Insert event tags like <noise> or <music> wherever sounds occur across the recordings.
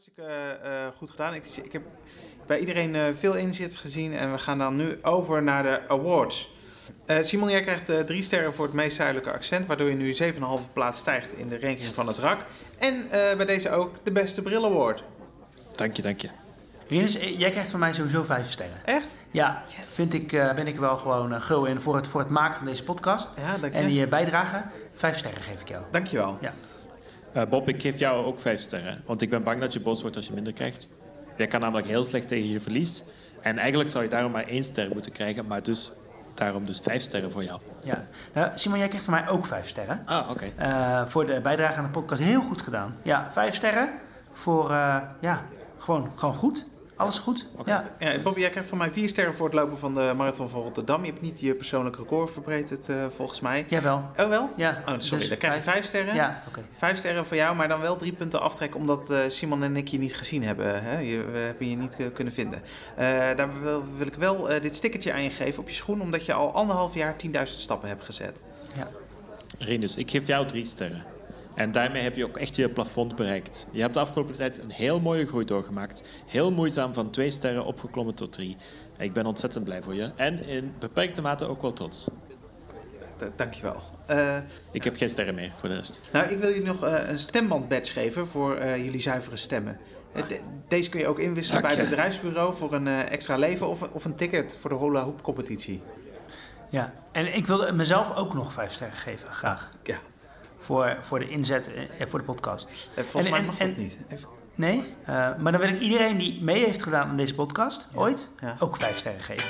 Hartstikke eh, goed gedaan. Ik, ik heb bij iedereen eh, veel inzicht gezien en we gaan dan nu over naar de awards. Eh, Simon, jij krijgt eh, drie sterren voor het meest zuidelijke accent, waardoor je nu 7,5 plaats stijgt in de ranking Yes. van het RAK. En eh, bij deze ook de beste bril award. Dank je, dank je. Rinus, jij krijgt van mij sowieso vijf sterren. Echt? Ja, vind ik, eh, ben ik wel gewoon uh, gul in voor het, voor het maken van deze podcast. Ja, dank je. En je bijdrage, vijf sterren geef ik jou. Dankjewel. Ja. Eh, Bob, ik geef jou ook vijf sterren. Want ik ben bang dat je boos wordt als je minder krijgt. Jij kan namelijk heel slecht tegen je verlies. En eigenlijk zou je daarom maar één ster moeten krijgen. Maar dus, daarom dus vijf sterren voor jou. ja. Nou, Simon, jij krijgt van mij ook vijf sterren. Ah, oké. Eh, voor de bijdrage aan de podcast heel goed gedaan. Ja, vijf sterren voor, eh, ja, gewoon, gewoon goed. Alles goed. Ja. Ja, Bobby, jij krijgt van mij vier sterren voor het lopen van de marathon van Rotterdam. Je hebt niet je persoonlijk record verbeterd, eh, volgens mij. Jawel. Oh wel? Ja. Oh, sorry. Dus dan krijg je vijf sterren. Ja, oké. Vijf sterren voor jou, maar dan wel drie punten aftrekken omdat eh, Simon en ik je niet gezien hebben. Hè? Je, we hebben je niet eh, kunnen vinden. Eh, daar wil, wil ik wel eh, dit stickertje aan je geven op je schoen, omdat je al anderhalf jaar 10.000 stappen hebt gezet. Rinus, ik geef jou drie sterren. En daarmee heb je ook echt je plafond bereikt. Je hebt de afgelopen tijd een heel mooie groei doorgemaakt. Heel moeizaam van twee sterren opgeklommen tot drie. Ik ben ontzettend blij voor je. En in beperkte mate ook wel trots. Dankjewel. Eh Ik heb geen sterren meer voor de rest. nou, ik wil je nog eh, een stemband badge geven voor eh, jullie zuivere stemmen. De- deze kun je ook inwisselen Dank bij het bedrijfsbureau voor een eh, extra leven of, of een ticket voor de hula hoop competitie. Ja. En ik wilde mezelf ook nog vijf sterren geven, graag. Ja, Voor, voor de inzet, eh, voor de podcast. eh, volgens En- mij en- mag en- dat niet. Even- Nee, eh, maar dan wil ik iedereen die mee heeft gedaan aan deze podcast, ooit, ja. ook vijf sterren geven.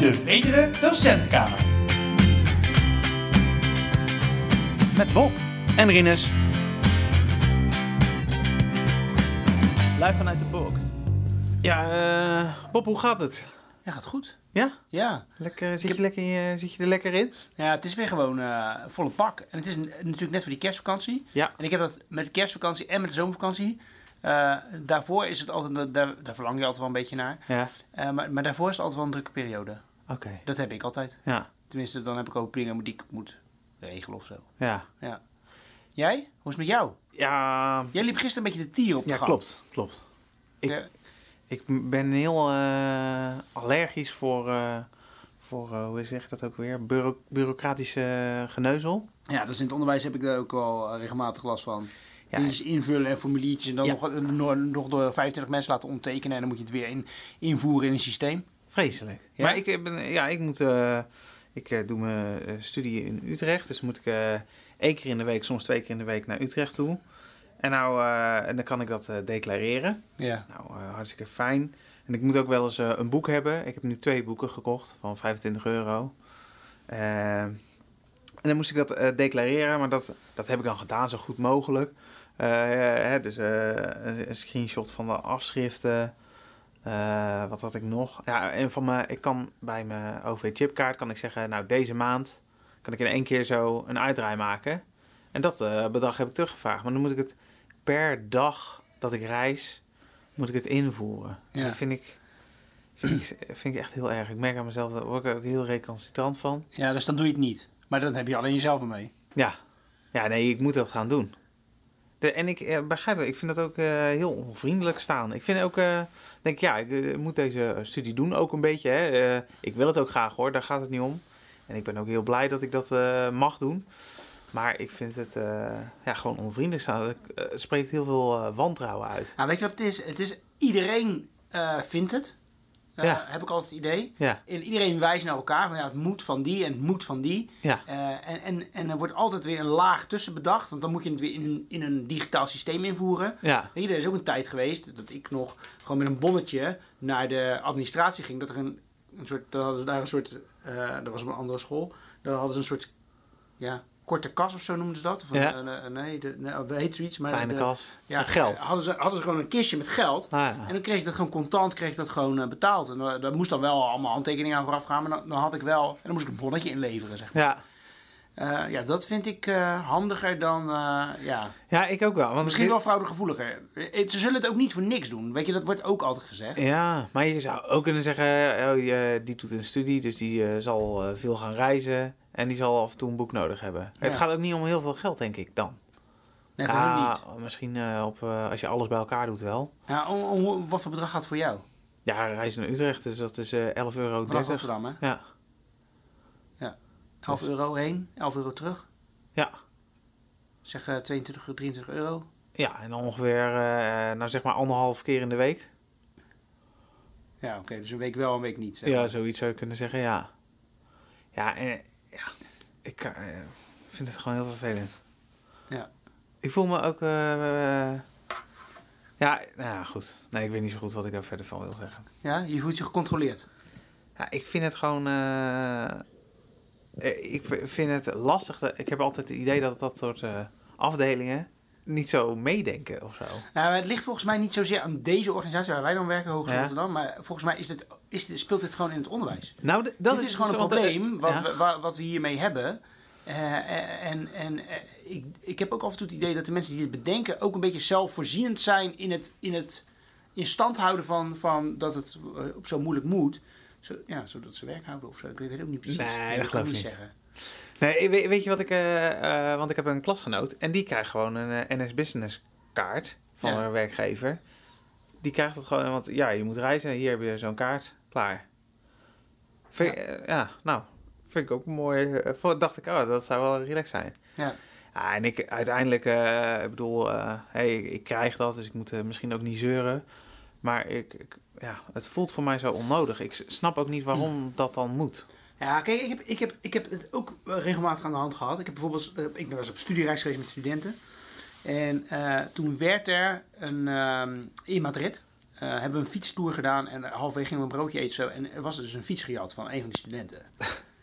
De betere docentenkamer. Met Bob en Rinus. Live vanuit de box. Ja, Bob, hoe gaat het? Ja, gaat goed. Ja? Ja. Lekker, zit, je lekker, zit je er lekker in? ja, het is weer gewoon eh, volle pak. En het is natuurlijk net voor die kerstvakantie. Ja. En ik heb dat met de kerstvakantie en met de zomervakantie. eh, daarvoor is het altijd, daar, daar verlang je altijd wel een beetje naar. Ja. Eh, maar, maar daarvoor is het altijd wel een drukke periode. Oké. Dat heb ik altijd. Ja. Tenminste, dan heb ik ook dingen die ik moet regelen of zo. Ja. Ja. Jij? Hoe is het met jou? Ja, Jij liep gisteren een beetje de tier op de ja gang. klopt. Klopt. Ik- Ja. Ik ben heel eh, allergisch voor, eh, voor eh, hoe zeg je dat ook weer? Bureau- bureaucratische geneuzel. Ja, dus in het onderwijs heb ik daar ook wel regelmatig last van. Ja. Dingetjes invullen en formuliertjes en dan Ja. nog, nog, door 25 mensen laten ondertekenen en dan moet je het weer in, invoeren in een systeem. Vreselijk. Ja? Maar ik, ben, ja, ik moet... ik doe mijn studie in Utrecht. Dus moet ik één keer in de week, soms twee keer in de week naar Utrecht toe. En, nou, eh, en dan kan ik dat eh, declareren. Ja. Nou, eh, hartstikke fijn. En ik moet ook wel eens een boek hebben. Ik heb nu twee boeken gekocht van 25 euro. En dan moest ik dat declareren, maar dat, dat heb ik dan gedaan zo goed mogelijk. Hè, dus een, een screenshot van de afschriften. Wat had ik nog? Ja, en van mijn, ik kan bij mijn OV-chipkaart kan ik zeggen, nou deze maand kan ik in één keer zo een uitdraai maken. En dat bedrag heb ik teruggevraagd. Maar dan moet ik het per dag dat ik reis, moet ik het invoeren. Ja. Dat vind ik, vind, ik, vind ik echt heel erg. Ik merk aan mezelf, daar word ik ook heel recalcitrant van. ja, dus dan doe je het niet. Maar dan heb je alleen jezelf ermee. Ja, ja nee, ik moet dat gaan doen. De, en ik eh, begrijp het, ik vind dat ook eh, heel onvriendelijk staan. Ik vind ook, eh, denk ja, ik moet deze studie doen ook een beetje. Hè. Ik wil het ook graag hoor, daar gaat het niet om. En ik ben ook heel blij dat ik dat mag doen. Maar ik vind het eh, ja, gewoon onvriendelijk staan. Het eh, spreekt heel veel eh, wantrouwen uit. Nou, weet je wat het is? Het is iedereen vindt het. Ja. Heb ik altijd het idee. Ja, En iedereen wijst naar elkaar van ja, het moet van die en het moet van die. ja, en, en, en er wordt altijd weer een laag tussen bedacht. Want dan moet je het weer in een, in een digitaal systeem invoeren. ja, er is ook een tijd geweest dat ik nog gewoon met een bonnetje naar de administratie ging. Dat er een, een soort, hadden ze daar een soort, dat was op een andere school. Daar hadden ze een soort, ja, korte kas of zo noemden ze dat. Of een, Ja. een- een- nee, de, nee, heet er iets. Maar kleine de- kas. Ja, Met geld. Hadden ze, hadden ze gewoon een kistje met geld. Ah, ja. En dan kreeg ik dat gewoon contant kreeg ik dat gewoon eh, betaald. En eh, daar moest dan wel allemaal handtekeningen aan vooraf gaan. Maar dan, dan had ik wel, en dan moest ik een bonnetje inleveren, zeg maar. ja. Eh, ja, dat vind ik eh, handiger dan, eh, ja, ja, ik ook wel. Want Misschien wel fraudegevoeliger. Eh, Ze zullen het ook niet voor niks doen. Weet je, dat wordt ook altijd gezegd. Ja, maar je zou ook kunnen zeggen, oh, die doet een studie, dus die eh, zal eh, veel gaan reizen. En die zal af en toe een boek nodig hebben. Het Ja. gaat ook niet om heel veel geld, denk ik dan. Nee, voor Ja, niet. Misschien eh, op, eh, als je alles bij elkaar doet wel. Ja, om, om- wat voor bedrag gaat het voor jou? Ja, reizen naar Utrecht, dus dat is eh 11,30 euro. Vanaf Rotterdam, hè? Ja, 11 euro heen, 11 euro terug. ja. Zeg eh, 22, 23 euro. Ja, en ongeveer, nou zeg maar anderhalf keer in de week. Ja, oké, dus een week wel, een week niet. zeg Ja, zoiets zou je kunnen zeggen, ja. Ja, en ja, ik eh, vind het gewoon heel vervelend. Ja. Ik voel me ook... eh, ja, nou ja, goed. Nee, ik weet niet zo goed wat ik daar verder van wil zeggen. ja, je voelt je gecontroleerd. Ja, ik vind het gewoon... eh, ik vind het lastig. ik heb altijd het idee dat dat soort afdelingen niet zo meedenken of zo. Nou, het ligt volgens mij niet zozeer aan deze organisatie waar wij dan werken, Hogeschool Ja. Rotterdam. Maar volgens mij is dit, is speelt dit gewoon in het onderwijs. Nou, dat dit is, is gewoon dus een eh, probleem wat, ja. we, wa- wat we hiermee hebben. Eh, en en eh, ik, ik heb ook af en toe het idee dat de mensen die dit bedenken ook een beetje zelfvoorzienend zijn in het, in het in stand houden van, van dat het eh, op zo moeilijk moet. Zo, ja, zodat ze werk houden of zo. Ik weet ook niet precies. Nee, dat kan geloof ik ik niet. zeggen. Nee, weet, weet je wat ik... eh, eh, want ik heb een klasgenoot en die krijgt gewoon een eh, NS Business kaart van Ja. een werkgever. Die krijgt het gewoon, want ja, je moet reizen. Hier heb je zo'n kaart. Klaar. Vind, ja. ja, nou, vind ik ook mooi. voor dacht ik, oh, dat zou wel relaxed zijn. Ja. Ja, en ik uiteindelijk, ik bedoel, hey, ik, ik krijg dat, dus ik moet misschien ook niet zeuren. Maar ik, ik, ja, het voelt voor mij zo onnodig. Ik snap ook niet waarom dat dan moet. Ja, kijk, ik heb, ik, heb, ik heb het ook eh, regelmatig aan de hand gehad. Ik heb bijvoorbeeld, eh, ik ben eens op studiereis geweest met studenten. En eh, toen werd er een, ehm, in Madrid, hebben we een fietstour gedaan en halverwege gingen we een broodje eten zo. En er was dus een fiets gejat van een van die studenten.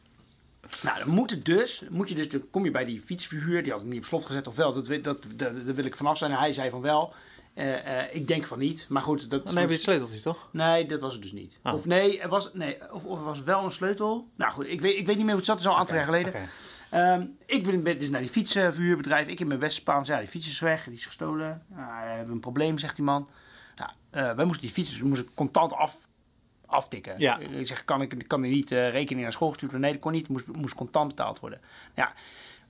<laughs> nou, dan moet het dus, moet je dus, dan kom je bij die fietsverhuur, die had hem niet op slot gezet of wel. Dat, dat, dat, daar wil ik vanaf zijn. En hij zei van wel. Eh, eh, ik denk van niet, maar goed. Dat, Dan heb je het sleuteltje, toch? Nee, dat was het dus niet. Oh. Of nee, er was, nee of, of er was wel een sleutel. Nou goed, ik weet, ik weet niet meer hoe het zat. Het is al een aantal jaar geleden. Oké. Ehm, ik ben, ben dus naar die fietsverhuurbedrijf. Ik heb mijn West-Spaans. Ja, die fiets is weg. Die is gestolen. Nou, we hebben een probleem, zegt die man. Nou, eh, wij moesten die fiets dus we moesten contant af, aftikken. Ja. Ik zeg, kan ik kan die niet rekening naar school gestuurd worden? Nee, dat kon niet. Moest, moest contant betaald worden. Ja, dat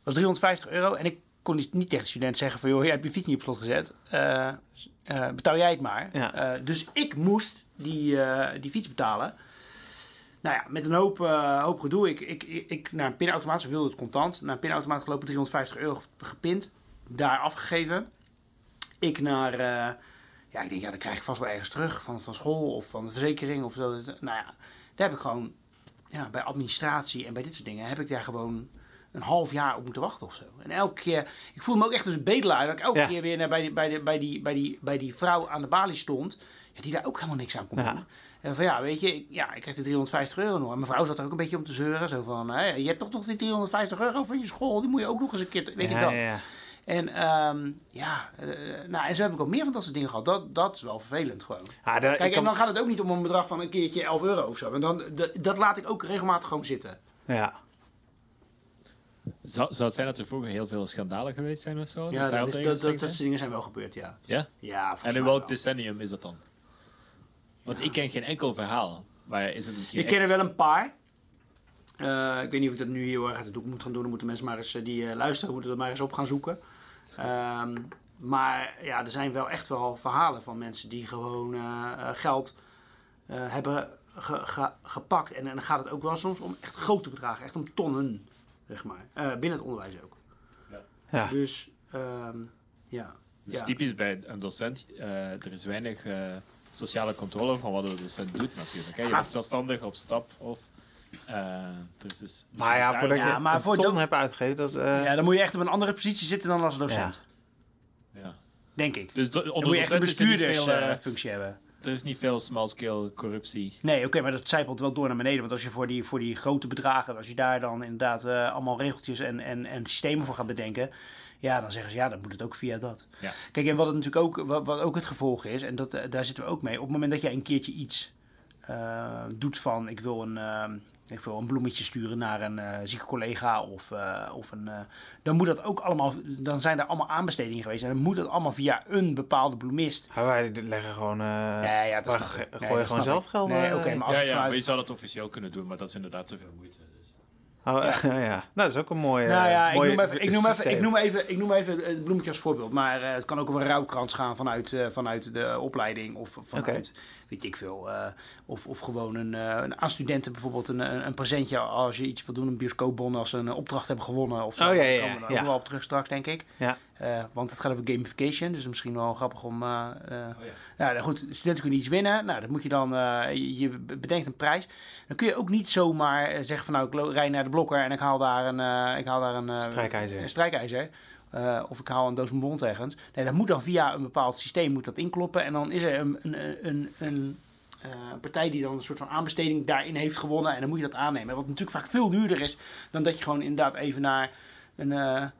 was 350 euro. En ik kon niet tegen de student zeggen van... joh, jij hebt je fiets niet op slot gezet. Eh, betaal jij het maar. Ja. Eh, dus ik moest die, die fiets betalen. Nou ja, met een hoop, hoop gedoe. Ik, ik, ik, naar een pinautomaat, ze wilden het contant. Naar een pinautomaat gelopen, 350 euro gepind. Daar afgegeven. Ik naar... ja, ik denk, ja, dat krijg ik vast wel ergens terug. Van, van school of van de verzekering of zo. Nou ja, daar heb ik gewoon... Ja, bij administratie en bij dit soort dingen heb ik daar gewoon een half jaar op moeten wachten of zo. En elke keer... Ik voelde me ook echt als een bedelaar. Dat ik elke Ja. keer weer naar bij, die, bij, de, bij, die, bij, die, bij die vrouw aan de balie stond. Ja, die daar ook helemaal niks aan kon doen. En van ja, weet je, ik, ja, ik kreeg de 350 euro nog. En mijn vrouw zat er ook een beetje om te zeuren. Zo van, je hebt toch nog die 350 euro van je school. Die moet je ook nog eens een keer, weet je dat. ja, ja. En ehm, ja, eh, nou, en zo heb ik ook meer van dat soort dingen gehad. Dat, dat is wel vervelend gewoon. Ja, ik Kijk, en kan- dan gaat het ook niet om een bedrag van een keertje 11 euro of zo. En dan, dat laat ik ook regelmatig gewoon zitten. ja. Zou, zou het zijn dat er vroeger heel veel schandalen geweest zijn of zo? Ja, dat, is, dat, dat, soort dingen zijn wel gebeurd, ja. Ja? Ja, En in welk wel. decennium is dat dan? Want ik ken geen enkel verhaal. Maar is het misschien Ik ken er wel een paar. Eh, ik weet niet of ik dat nu heel erg uit het doek moet gaan doen. Dan moeten mensen maar eens eh, die eh, luisteren, moeten dat maar eens op gaan zoeken. Ehm, maar ja, er zijn wel echt wel verhalen van mensen die gewoon geld hebben ge- ge- gepakt. En, en dan gaat het ook wel soms om echt grote bedragen, echt om tonnen, zeg maar. Eh, binnen het onderwijs ook. ja. Dus ehm, ja. Het is ja. typisch bij een docent. eh, er is weinig eh, sociale controle van wat de docent doet natuurlijk. Hè. Je Maar- bent zelfstandig op stap of... eh, er is dus, Maar ja, voordat Ja, je maar een voor ton hebt uitgegeven, dat... eh, ja, dan moet je echt op een andere positie zitten dan als docent. Ja. Denk ik. Dus do- Dan moet je echt een bestuurdersfunctie hebben. Er is niet veel small-scale corruptie. Nee, oké, maar dat zijpelt wel door naar beneden. Want als je voor die, voor die grote bedragen, als je daar dan inderdaad eh, allemaal regeltjes en, en, en systemen voor gaat bedenken. Ja, dan zeggen ze ja, dan moet het ook via dat. Ja. Kijk, en wat het natuurlijk ook, wat, wat ook het gevolg is, en dat, eh, daar zitten we ook mee. Op het moment dat jij een keertje iets eh, doet van ik wil een, eh, ik wil een bloemetje sturen naar een eh, zieke collega of, eh, of een. eh, dan moet dat ook allemaal, dan zijn er allemaal aanbestedingen geweest. En dan moet het allemaal via een bepaalde bloemist. Ja, wij leggen gewoon... eh Ja, ja, dat Nee, gooien dat gewoon zelf geld. Nee, oké, maar als ja, ja, vanuit- maar je zou dat officieel kunnen doen, maar dat is inderdaad te veel moeite. Oh, <laughs> ja. Nou, dat is ook een mooie. Nou ja, ik noem, even, ik, noem even, ik, noem even, ik noem even het bloemetje als voorbeeld. Maar eh, het kan ook over een rouwkrans gaan vanuit, eh, vanuit de opleiding. Of vanuit, weet ik veel. eh, of, of gewoon een, een, aan studenten bijvoorbeeld een, een, een presentje als je iets wil doen. Een bioscoopbon als ze een opdracht hebben gewonnen. Of zo. Oh, ja, ja, Daar komen we ja. wel op terug straks, denk ik. Ja. Eh, want het gaat over gamification. Dus misschien wel grappig om... eh, Oh, ja. nou goed, studenten kunnen iets winnen. Nou, dat moet je dan... je, bedenkt een prijs. Dan kun je ook niet zomaar zeggen van... Nou, ik rij naar de blokker en ik haal daar een... ik haal daar een Strijkijzer. Een strijkijzer. Of ik haal een doos bonbons ergens. Nee, dat moet dan via een bepaald systeem moet dat inkloppen. En dan is er een, een, een, een partij die dan een soort van aanbesteding daarin heeft gewonnen. En dan moet je dat aannemen. Wat natuurlijk vaak veel duurder is dan dat je gewoon inderdaad even naar een...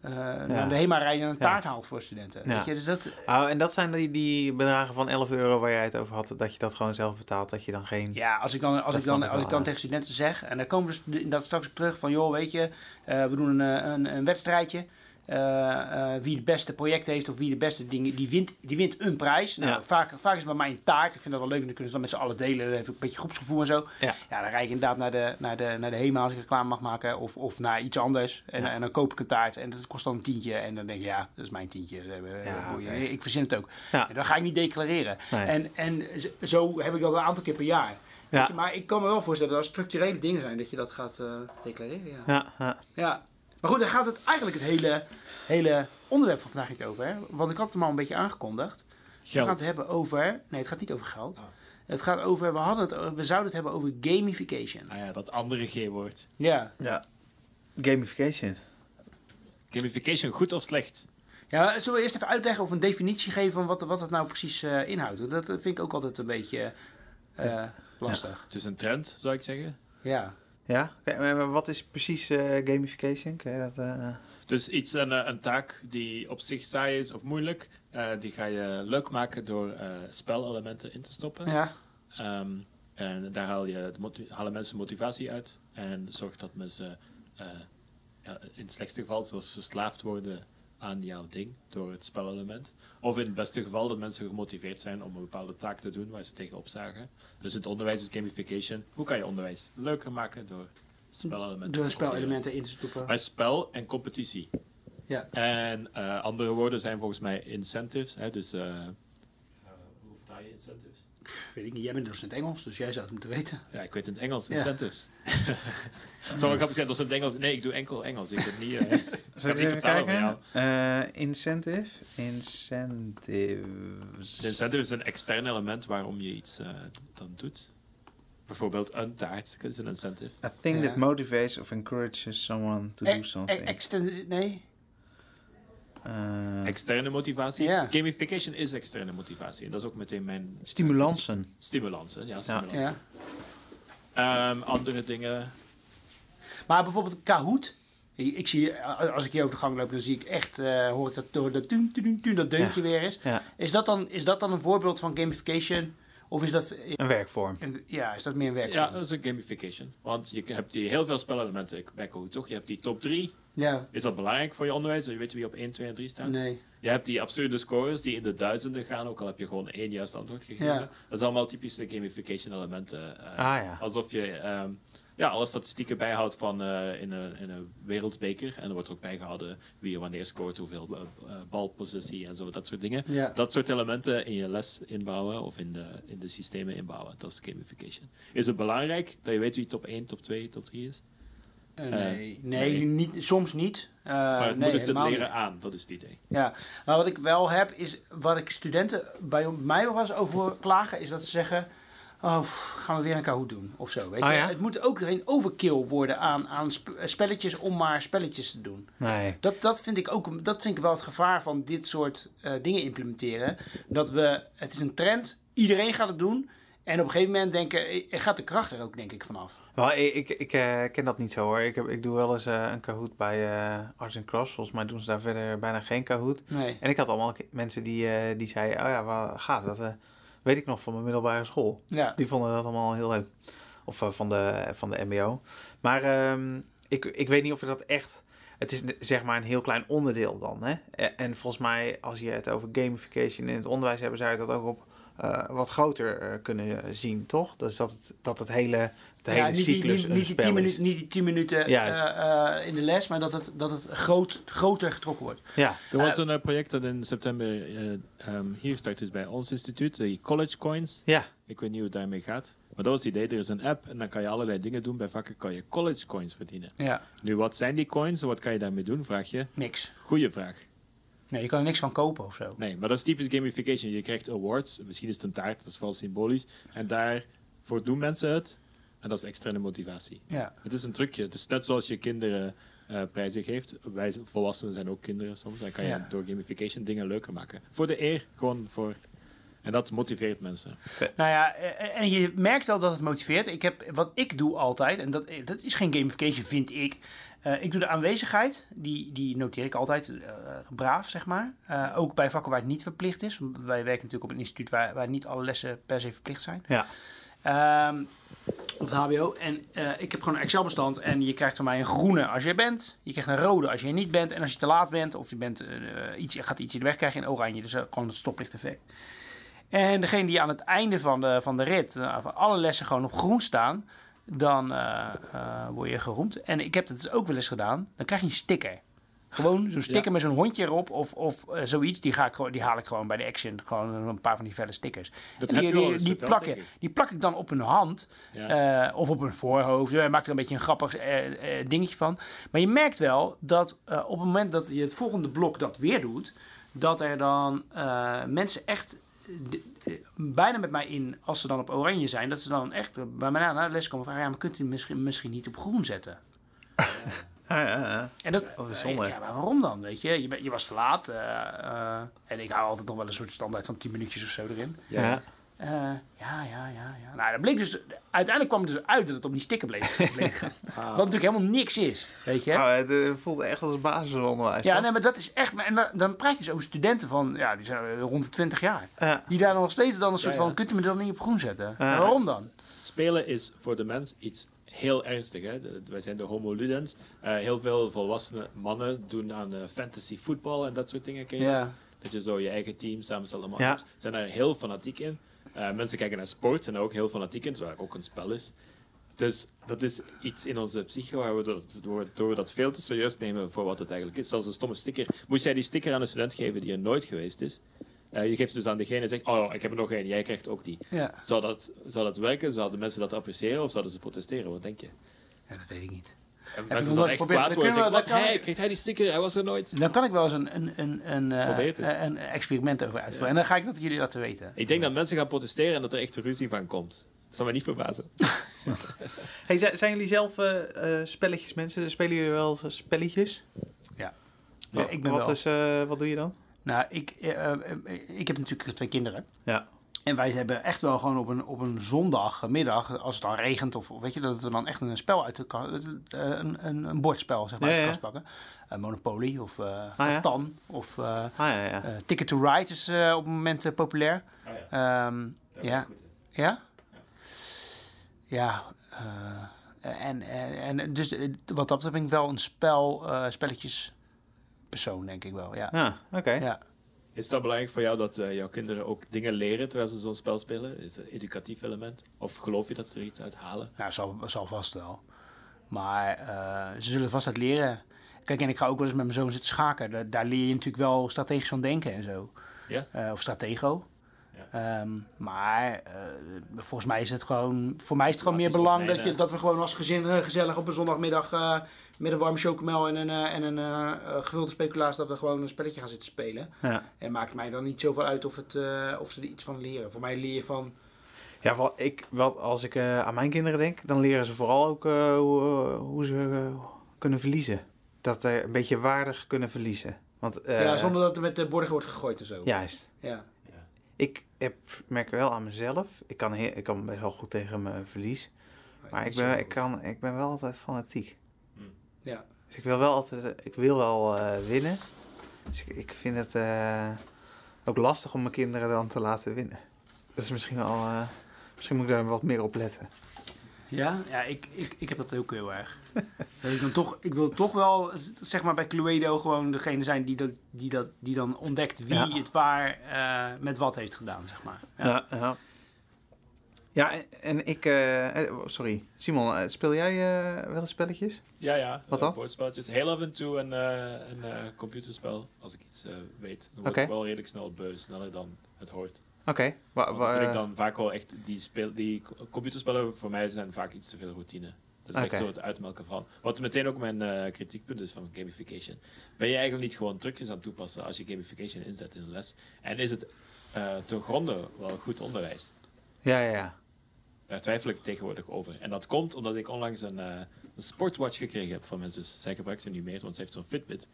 naar de HEMA rijden en een Ja. taart haalt voor studenten. Ja. Weet je? Dus dat, Oh, en dat zijn die, die bedragen van 11 euro waar jij het over had, dat je dat gewoon zelf betaalt, dat je dan geen... Ja, als ik dan, als Dat ik dan, als ik dan tegen studenten zeg, en daar komen we dus inderdaad straks op terug van, joh, weet je, eh, we doen een, eh, een, een wedstrijdje. Eh, eh, wie het beste project heeft of wie de beste dingen, die wint, die wint een prijs. Nou, Ja. vaak, vaak is het bij mij een taart. Ik vind dat wel leuk, dan kunnen ze dan met z'n allen delen. Dat heeft ook een beetje groepsgevoel en zo. Ja. Ja, dan rijd ik inderdaad naar de, naar de, naar de HEMA als ik reclame mag maken. Of, of naar iets anders. En, Ja. en dan koop ik een taart en dat kost dan een tientje. En dan denk ik, ja, dat is mijn tientje. Eh, Ja. Ik verzin het ook. En dan ga ik niet declareren. Nee. En, en zo- heb ik dat een aantal keer per jaar. Ja. Je, maar ik kan me wel voorstellen dat er structurele dingen zijn dat je dat gaat declareren. Ja. Ja, ja. ja. Maar goed, daar gaat het eigenlijk het hele, hele onderwerp van vandaag niet over. Hè? Want ik had het hem al een beetje aangekondigd. We gaan Geld. het hebben over. Nee, het gaat niet over geld. Ah. Het gaat over. We, hadden het, we zouden het hebben over gamification. Ah ja, dat andere G-woord. Ja. ja. Gamification. Gamification, goed of slecht? ja. Zullen we eerst even uitleggen of een definitie geven van wat, wat het nou precies eh, inhoudt? Dat vind ik ook altijd een beetje eh, lastig. Het is een trend, zou ik zeggen. Ja. Ja? Maar- wat is precies eh, gamification? Kun je dat... eh, Dus iets, een, eh, een taak die op zich saai is of moeilijk, die ga je leuk maken door spelelementen in te stoppen. Ja. Ehm, en daar haal je, halen mensen motivatie uit en zorgt dat mensen ja, in het slechtste geval verslaafd worden aan jouw ding door het spelelement. Of in het beste geval dat mensen gemotiveerd zijn om een bepaalde taak te doen waar ze tegenop zagen. Dus het onderwijs is gamification. Hoe kan je onderwijs leuker maken door spelelementen Door spelelementen in te stoppen. Bij spel en competitie. Ja. En eh, andere woorden zijn volgens mij incentives. Hè, dus, hoe vertaal je incentives? Weet ik niet, jij bent docent Engels, dus jij zou het moeten weten. Ja, ik weet in het Engels, Ja. incentives. <laughs> Het zou wel grappig zijn, docent Engels. Nee, ik doe enkel Engels. Ik heb niet, eh, <laughs> ik Zal heb ik niet vertalen? Eh, incentive. Incentives. De incentive is een extern element waarom je iets eh, dan doet. Bijvoorbeeld een taart dat is een incentive. A thing Ja. that motivates of encourages someone to E- do something. e- extend- nee? Eh, Externe motivatie. Gamification is externe motivatie. En dat is ook meteen mijn stimulansen. stimulansen. Ja, stimulansen. Ja. Ehm, andere dingen. Maar bijvoorbeeld Kahoot. Ik, zie, eh, als ik hier over de gang loop, dan zie ik echt, eh, hoor ik dat door dat tuun, tuun, tuun, dat deuntje weer is. Ja, Is dat, dan, is dat dan een voorbeeld van gamification? Of is dat, een werkvorm. een- ja, is dat meer een werk? Ja, dat is een gamification. Want je hebt die heel veel spelelementen bij Kahoot, toch? Je hebt die top 3. Ja. Is dat belangrijk voor je onderwijs? Dat je weet wie op 1, 2 en 3 staat? Nee. Je hebt die absurde scores die in de duizenden gaan, ook al heb je gewoon één juist antwoord gegeven. Ja. Dat is allemaal typische gamification elementen. eh, Ah ja. Alsof je ehm, ja, alle statistieken bijhoudt van eh, in, een, in een wereldbeker. En er wordt ook bijgehouden wie er wanneer scoort, hoeveel eh, eh, balpositie en zo, dat soort dingen. Ja. Dat soort elementen in je les inbouwen of in de, in de systemen inbouwen. Dat is gamification. Is het belangrijk dat je weet wie top 1, top 2, top 3 is? Eh, Eh, nee. nee, nee. Niet, soms niet. Eh, maar het nee, moedigt het leren niet. aan, dat is het idee. Ja, maar wat ik wel heb, is wat ik studenten bij mij wel eens over klagen, is dat ze zeggen. Oh, gaan we weer een Kahoot doen of zo. Weet Oh je? ja? Het moet ook geen overkill worden aan, aan sp- spelletjes om maar spelletjes te doen. Nee. Dat, dat, vind ik ook, dat vind ik wel het gevaar van dit soort eh, dingen implementeren. Dat we, het is een trend, iedereen gaat het doen. En op een gegeven moment denken, eh, gaat de kracht er ook denk ik vanaf. Wel, ik, ik, ik eh, ken dat niet zo hoor. Ik, heb, ik doe wel eens eh, een Kahoot bij eh Arts and Cross. Volgens mij doen ze daar verder bijna geen Kahoot. Nee. En ik had allemaal mensen die, eh, die zeiden, oh ja, waar gaat dat? eh, weet ik nog van mijn middelbare school. Ja. Die vonden dat allemaal heel leuk. Of eh, van, de, van de mbo. Maar ehm, ik, ik weet niet of je dat echt... Het is zeg maar een heel klein onderdeel dan. Hè? Eh, En volgens mij, als je het over gamification in het onderwijs hebt... zou je dat ook op eh, wat groter eh, kunnen zien, toch? Dus dat het, dat het hele, de hele niet die, cyclus niet, een niet, die spel tien is. minuten, niet die 10 minuten eh, eh, in de les, maar dat het, dat het groot, groter getrokken wordt. Ja, Er was Eh, een eh, project dat in september eh, ehm, hier start is bij ons instituut, de College Coins. ja. Ik weet niet hoe het daarmee gaat. Maar dat was het idee. Er is een app en dan kan je allerlei dingen doen. Bij vakken kan je college coins verdienen. Ja, Nu, wat zijn die coins en wat kan je daarmee doen? Vraag je. niks. Goeie vraag. Nee, je kan er niks van kopen of zo. Nee, maar dat is typisch gamification. Je krijgt awards. Misschien is het een taart, dat is vooral symbolisch. En daarvoor doen mensen het. En dat is externe motivatie. Ja. Het is een trucje. Het is net zoals je kinderen eh, prijzen geeft. Wij volwassenen zijn ook kinderen soms. Dan kan je Ja. door gamification dingen leuker maken. Voor de eer, gewoon voor... En dat motiveert mensen. Nou ja, eh, en je merkt wel dat het motiveert. Ik heb, wat ik doe altijd, en dat, eh, dat is geen gamification, vind ik. Eh, ik doe de aanwezigheid, die, die noteer ik altijd eh, braaf, zeg maar. Eh, ook bij vakken waar het niet verplicht is. Wij werken natuurlijk op een instituut waar, waar niet alle lessen per se verplicht zijn. Ja. Ehm, op het HBO. En ik heb gewoon een Excel-bestand. En je krijgt van mij een groene als je bent. Je krijgt een rode als je niet bent. En als je te laat bent of je bent, iets, gaat iets in de weg, krijg je een oranje. Dus gewoon het stoplichteffect. En degene die aan het einde van de, van de rit, van alle lessen gewoon op groen staan, dan eh, eh, word je geroemd. En ik heb dat dus ook wel eens gedaan. Dan krijg je een sticker. Gewoon zo'n sticker Ja. met zo'n hondje erop of, of eh, zoiets. Die, ga ik, die haal ik gewoon bij de Action. Gewoon een paar van die felle stickers. Dat die, die, eens die, plak, ik. die plak ik dan op hun hand. Ja. of op hun voorhoofd. Je maakt er een beetje een grappig dingetje van. Maar je merkt wel dat op het moment dat je het volgende blok dat weer doet... dat er dan mensen echt bijna met mij in, als ze dan op oranje zijn... dat ze dan echt eh, bij mij naar de les komen van... ja, maar kunt u misschien, misschien niet op groen zetten? <laughs> Ja, ja, ja. En dat, Oh, bijzonder. ja, maar waarom dan? Weet je, je, je was te laat. eh, eh, en ik hou altijd nog wel een soort standaard van 10 minuutjes of zo erin. Ja. Eh, ja, ja, ja, ja. Nou, dat bleek dus, uiteindelijk kwam het dus uit dat het op die sticker bleef. bleef <laughs> gaan. Wat natuurlijk helemaal niks is, weet je. Nou, het eh, voelt echt als basisonderwijs. ja, toch? nee, maar dat is echt... En dan, dan praat je dus over studenten van, ja, die zijn eh, rond de 20 jaar. Ja. Die daar nog steeds dan een soort Ja, ja. van, kunt u me dan niet op groen zetten? Waarom dan? Spelen is voor de mens iets heel ernstig. Hè? De- wij zijn de homo ludens. Eh, heel veel volwassene mannen doen aan fantasy voetbal en dat soort dingen. Ken je dat? Dat je zo je eigen team samenstelt. Ja. Zijn daar heel fanatiek in. Eh, mensen kijken naar sport, zijn ook heel fanatiek in, terwijl het ook een spel is. Dus dat is iets in onze psyche waar we dat, door we dat veel te serieus nemen voor wat het eigenlijk is. Zoals een stomme sticker. Moest jij die sticker aan een student geven die er nooit geweest is? Eh, je geeft dus aan degene en zegt, oh, ik heb er nog één, jij krijgt ook die. Ja. Zou dat, zou dat werken? Zouden mensen dat appreciëren of zouden ze protesteren? Wat denk je? ja, dat weet ik niet. En mensen dan echt kwaad worden zeggen, kan hij, ik- krijgt hij die sticker? Hij was er nooit. Dan kan ik wel eens een, een, een, een, eh, een experiment over uitvoeren. En dan ga ik dat jullie laten weten. Ik denk dat mensen gaan protesteren en dat er echt ruzie van komt. Dat zal mij niet verbazen. <laughs> Hey, zijn, jullie zelf eh, eh, spelletjes mensen? Spelen jullie wel spelletjes? Ja. Ja, ik ben wat, wel. Is, wat doe je dan? Nou, ik, ik heb natuurlijk twee kinderen. Ja. En wij hebben echt wel gewoon op een, op een zondagmiddag, als het dan regent, of weet je, dat we dan echt een spel uit de kast, een, een, een bordspel zeg maar, Ja, uit de ja. kast pakken. Eh, Monopoly of eh ja. Of eh, Ah ja, ja. eh, Ticket to Ride is eh, op het moment eh, populair. Ehm, ja. Ja? Ja. eh, en, en, en dus eh, wat dat betreft ben ik wel een spel, eh, spelletjes persoon, denk ik wel. Ja. Ja, oké. ja. Is dat belangrijk voor jou dat eh, jouw kinderen ook dingen leren terwijl ze zo'n spel spelen? Is het een educatief element? Of geloof je dat ze er iets uit halen? Nou, zal, zal vast wel. Maar eh, ze zullen vast uit leren. Kijk, en ik ga ook wel eens met mijn zoon zitten schaken. Daar, daar leer je natuurlijk wel strategisch van denken en zo. Ja? Eh, of stratego. Ehm, maar eh, volgens mij is het gewoon... Voor mij is het gewoon meer belang dat, je, dat we gewoon als gezin eh, gezellig op een zondagmiddag... eh, met een warme chocomel en een, en een gevulde speculaas... dat we gewoon een spelletje gaan zitten spelen. Ja. En maakt mij dan niet zoveel uit of, het, of ze er iets van leren. Voor mij leer je van... Ja, wel, ik, wel, als ik aan mijn kinderen denk, dan leren ze vooral ook hoe, hoe ze kunnen verliezen. Dat ze een beetje waardig kunnen verliezen. Want, ja, zonder dat er met de borden wordt gegooid en zo. Juist. Ja. Ik heb, merk wel aan mezelf, ik kan, heel, ik kan best wel goed tegen mijn verlies. Maar ik ben, ik, kan, ik ben wel altijd fanatiek. Ja. Dus ik wil wel altijd, ik wil wel eh, winnen. Dus ik, ik vind het eh, ook lastig om mijn kinderen dan te laten winnen. Dat is misschien wel, eh, misschien moet ik daar wat meer op letten. Ja, ja ik, ik, ik heb dat ook heel erg. <laughs> dat ik, dan toch, ik wil toch wel, zeg maar bij Cluedo, gewoon degene zijn die, dat, die, dat, die dan ontdekt wie Ja. het waar eh, met wat heeft gedaan, zeg maar. Ja. Ja, ja. Ja, en, ik... eh, eh, sorry, Simon, speel jij eh, wel eens spelletjes? Ja, ja. Wat dan? Bordspelletjes. Heel af en toe een, eh, een eh, computerspel, als ik iets eh, weet. Dan word Oké. ik wel redelijk snel beu, sneller dan het hoort. Oké. wa- dat vind ik dan vaak wel echt, die, speel, die co- computerspellen voor mij zijn vaak iets te veel routine. Dat is echt zo het uitmelken van. Wat meteen ook mijn eh, kritiekpunt is van gamification. Ben je eigenlijk niet gewoon trucjes aan het toepassen als je gamification inzet in de les? En is het eh ten gronde wel goed onderwijs? Ja, ja, ja. Daar twijfel ik tegenwoordig over. En dat komt omdat ik onlangs een, eh, een sportwatch gekregen heb van mijn zus. Zij gebruikt ze nu meer, want ze heeft zo'n Fitbit.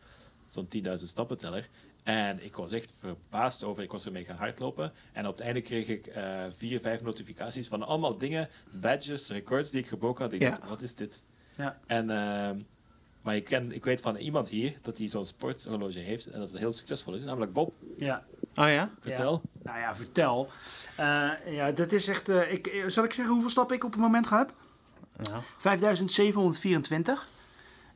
Zo'n 10.000 stappenteller. En ik was echt verbaasd over. Ik was ermee gaan hardlopen. En op het einde kreeg ik eh, vier, vijf notificaties van allemaal dingen, badges, records die ik gebroken had. Ik Ja. dacht, wat is dit? Ja. En, ehm, maar ik, ken, ik weet van iemand hier dat hij zo'n sporthorloge heeft. En dat het heel succesvol is. Namelijk Bob. ja. Oh ja? Vertel. Nou ja, vertel. Eh, ja, dat is echt... eh, ik, zal ik zeggen hoeveel stappen ik op het moment ga heb? Nou, 5724.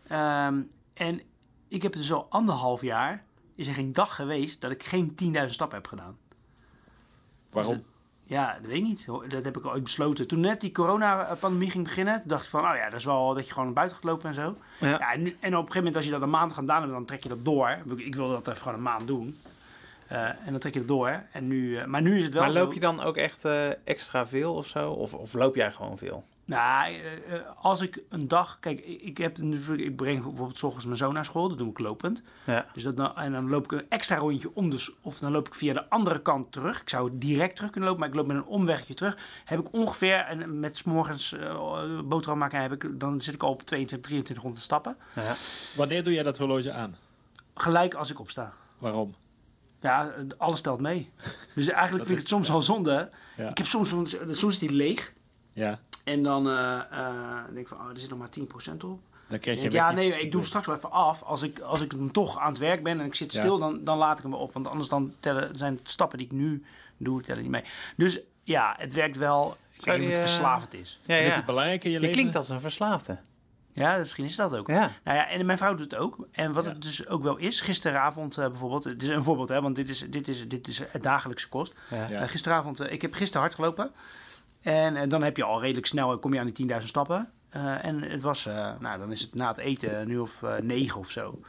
Ehm, en ik heb dus al anderhalf jaar... Is er geen dag geweest dat ik geen 10.000 stappen heb gedaan. Waarom? Ja, dat weet ik niet. Dat heb ik ooit besloten. Toen net die coronapandemie ging beginnen, toen dacht ik van, oh ja, dat is wel dat je gewoon naar buiten gaat lopen en zo. Ja. Ja, en, nu, en op een gegeven moment, als je dat een maand gedaan hebt, dan trek je dat door. Ik wilde dat even gewoon een maand doen. Eh, en dan trek je het door. En nu, eh, maar nu is het wel maar loop je dan ook echt eh, extra veel of zo? Of, of loop jij gewoon veel? Nou, eh, eh, als ik een dag... Kijk, ik, heb, ik breng bijvoorbeeld 's ochtends mijn zoon naar school. Dat doe ik lopend. Ja. Dus dat en dan loop ik een extra rondje om de... s- Of dan loop ik via de andere kant terug. Ik zou direct terug kunnen lopen, maar ik loop met een omwegje terug. Heb ik ongeveer, en met 's morgens eh, boterham maken, heb ik, dan zit ik al op 22, 2300 stappen. ja. Wanneer doe jij dat horloge aan? Gelijk als ik opsta. Waarom? Ja, alles telt mee. <laughs> Dus eigenlijk vind ik het soms al zonde. Ja. Ik heb soms, soms is die leeg. Ja. En dan eh, eh, denk ik van, oh, er zit nog maar 10% op. Dan krijg je ja, nee, ik doe straks wel even af. Als ik, als ik dan toch aan het werk ben en ik zit Ja. stil, dan, dan laat ik hem op. Want anders dan tellen, zijn het stappen die ik nu doe, tellen niet mee. Dus ja, het werkt wel. Ik Zou weet niet of het verslavend is. ja, En Is ja. het belangrijk in je, Je leven? klinkt als een verslaafde. Ja, misschien is dat ook. Ja. Nou ja, en mijn vrouw doet het ook. En wat Ja. het dus ook wel is, gisteravond eh, bijvoorbeeld, het is een voorbeeld, hè, want dit is, dit is, dit is het dagelijkse kost. Ja. Ja. Eh, gisteravond, ik heb gisteren hard gelopen. En eh, dan heb je al redelijk snel, kom je aan die 10.000 stappen. Eh, en het was, eh, nou dan is het na het eten nu of eh, negen of zo.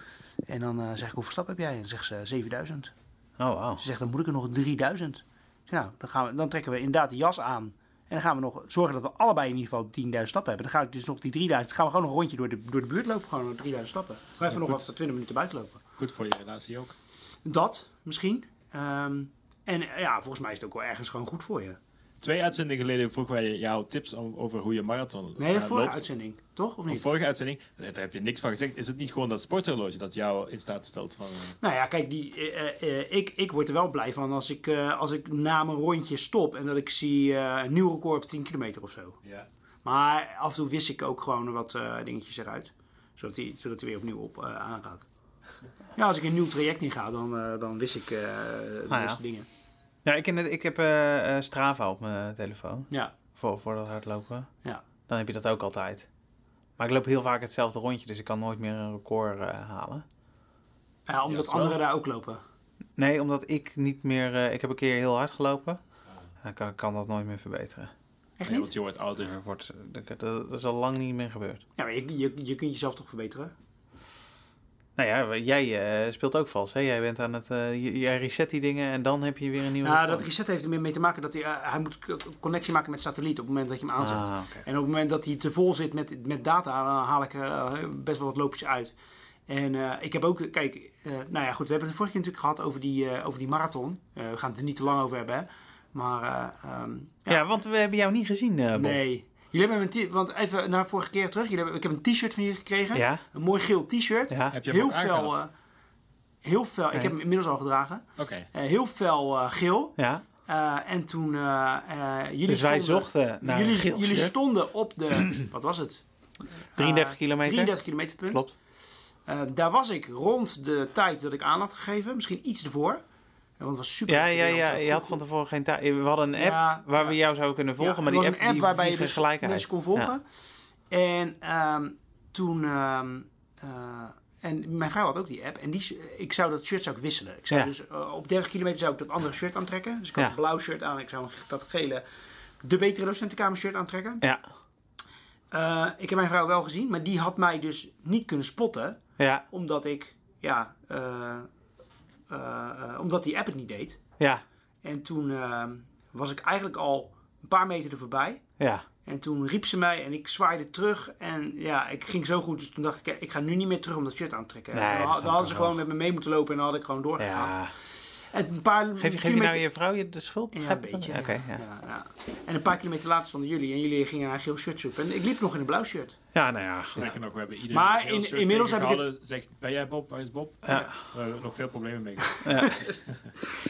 En dan eh, zeg ik, hoeveel stappen heb jij? En dan zegt ze 7000. Oh, wow. Ze zegt, dan moet ik er nog 3000. Ik zeg, Nou, dan, gaan we, dan trekken we inderdaad de jas aan. En dan gaan we nog zorgen dat we allebei in ieder geval 10.000 stappen hebben. Dan ga ik dus nog die 3000. gaan we gewoon nog een rondje door de, door de buurt lopen. Gewoon 3000 stappen. We even nog wat 20 minuten buiten lopen. Goed voor je relatie ook. Dat misschien. Ehm, en eh, ja, volgens mij is het ook wel ergens gewoon goed voor je. Twee uitzendingen geleden vroegen wij jouw tips over hoe je marathon Nee, de eh, vorige loopt. uitzending. Toch? Of niet? vorige uitzending, daar heb je niks van gezegd. Is het niet gewoon dat sporthorloge dat jou in staat stelt van... eh, Nou ja, kijk, die, eh, ik, ik word er wel blij van als ik, eh, als ik na mijn rondje stop en dat ik zie eh, een nieuw record op 10 kilometer of zo. ja. Maar af en toe wist ik ook gewoon wat eh, dingetjes eruit. Zodat hij, zodat hij weer opnieuw op eh, aangaat. Ja, als ik een nieuw traject inga, dan, eh, dan wist ik eh de meeste dingen. Ja, ik, ken het, ik heb eh, eh, Strava op mijn telefoon. Ja, Voor, voor dat hardlopen. ja. Dan heb je dat ook altijd. Maar ik loop heel vaak hetzelfde rondje, dus ik kan nooit meer een record eh, halen. ja omdat wel- anderen daar ook lopen. Nee, omdat ik niet meer... eh, ik heb een keer heel hard gelopen. Dan kan, kan dat nooit meer verbeteren. Echt Nee, niet? want je wordt ouder. Er wordt, dat, dat is al lang niet meer gebeurd. Ja, maar je, je, je kunt jezelf toch verbeteren? Nou ja, jij eh, speelt ook vals. Hè? Jij bent aan het... eh, jij reset die dingen en dan heb je weer een nieuwe... Nou, dat reset heeft er meer mee te maken dat hij, eh, hij moet connectie maken met satelliet op het moment dat je hem aanzet. Ah. En op het moment dat hij te vol zit met, met data, dan haal ik best wel wat loopjes uit. En ik heb ook, kijk, nou ja, goed, we hebben het vorige keer natuurlijk gehad over die, over die marathon. We gaan het er niet te lang over hebben, hè. Maar, eh, ehm, Ja. want we hebben jou niet gezien, Bob. nee. Jullie hebben een want even naar vorige keer terug. Jullie hebben, ik heb een t-shirt van jullie gekregen. Ja? Een mooi geel t-shirt. Ja. Heb je hem Heel ook fel, aangehad? eh, heel fel, ik heb hem inmiddels al gedragen. Oké. Eh, heel fel eh, geel. Ja. Eh, en toen, jullie Dus wij stonden- zochten naar jullie, een geel jullie stonden op de, <clears throat> wat was het? 33 Eh, kilometer. 33 kilometer punt. Klopt. Eh, daar was ik rond de tijd dat ik aan had gegeven, misschien iets ervoor. Want het was super. Ja, ja, ja, je had van tevoren geen tijd. We hadden een app Ja, waar we jou zouden kunnen volgen, maar die was app, een app die waarbij je dus mensen kon volgen. En ehm, toen... ehm, eh, en mijn vrouw had ook die app. En die, ik zou dat shirt zou ik wisselen. Ik zou Ja. dus eh, op 30 kilometer zou ik dat andere shirt aantrekken. Dus ik had Ja. een blauw shirt aan. Ik zou dat gele, de betere docentenkamer shirt aantrekken. Ja, Eh, ik heb mijn vrouw wel gezien, maar die had mij dus niet kunnen spotten. ja, Omdat ik, ja, omdat die app het niet deed. ja, En toen ehm, was ik eigenlijk al een paar meter er voorbij. ja. En toen riep ze mij en ik zwaaide terug. En ja, ik ging zo goed. Dus toen dacht ik, ik ga nu niet meer terug om dat shirt aan te trekken. Nee, dan, dan hadden ze gewoon met me mee moeten lopen en dan had ik gewoon doorgegaan. ja. En een paar Geef, je, geef je kilometer- nou je vrouw je de schuld? Ja, een beetje. ja. ja. Ja, ja. En een paar kilometer later stonden jullie. En jullie gingen naar een geel shirt zoeken. En ik liep nog in een blauw shirt. Ja, nou ja, goed. Sterker nog, we hebben iedereen Maar in- shirt inmiddels heb ik het- Zegt, ben jij Bob? Waar is Bob? Ja. We hebben nog veel problemen mee gehad. <laughs>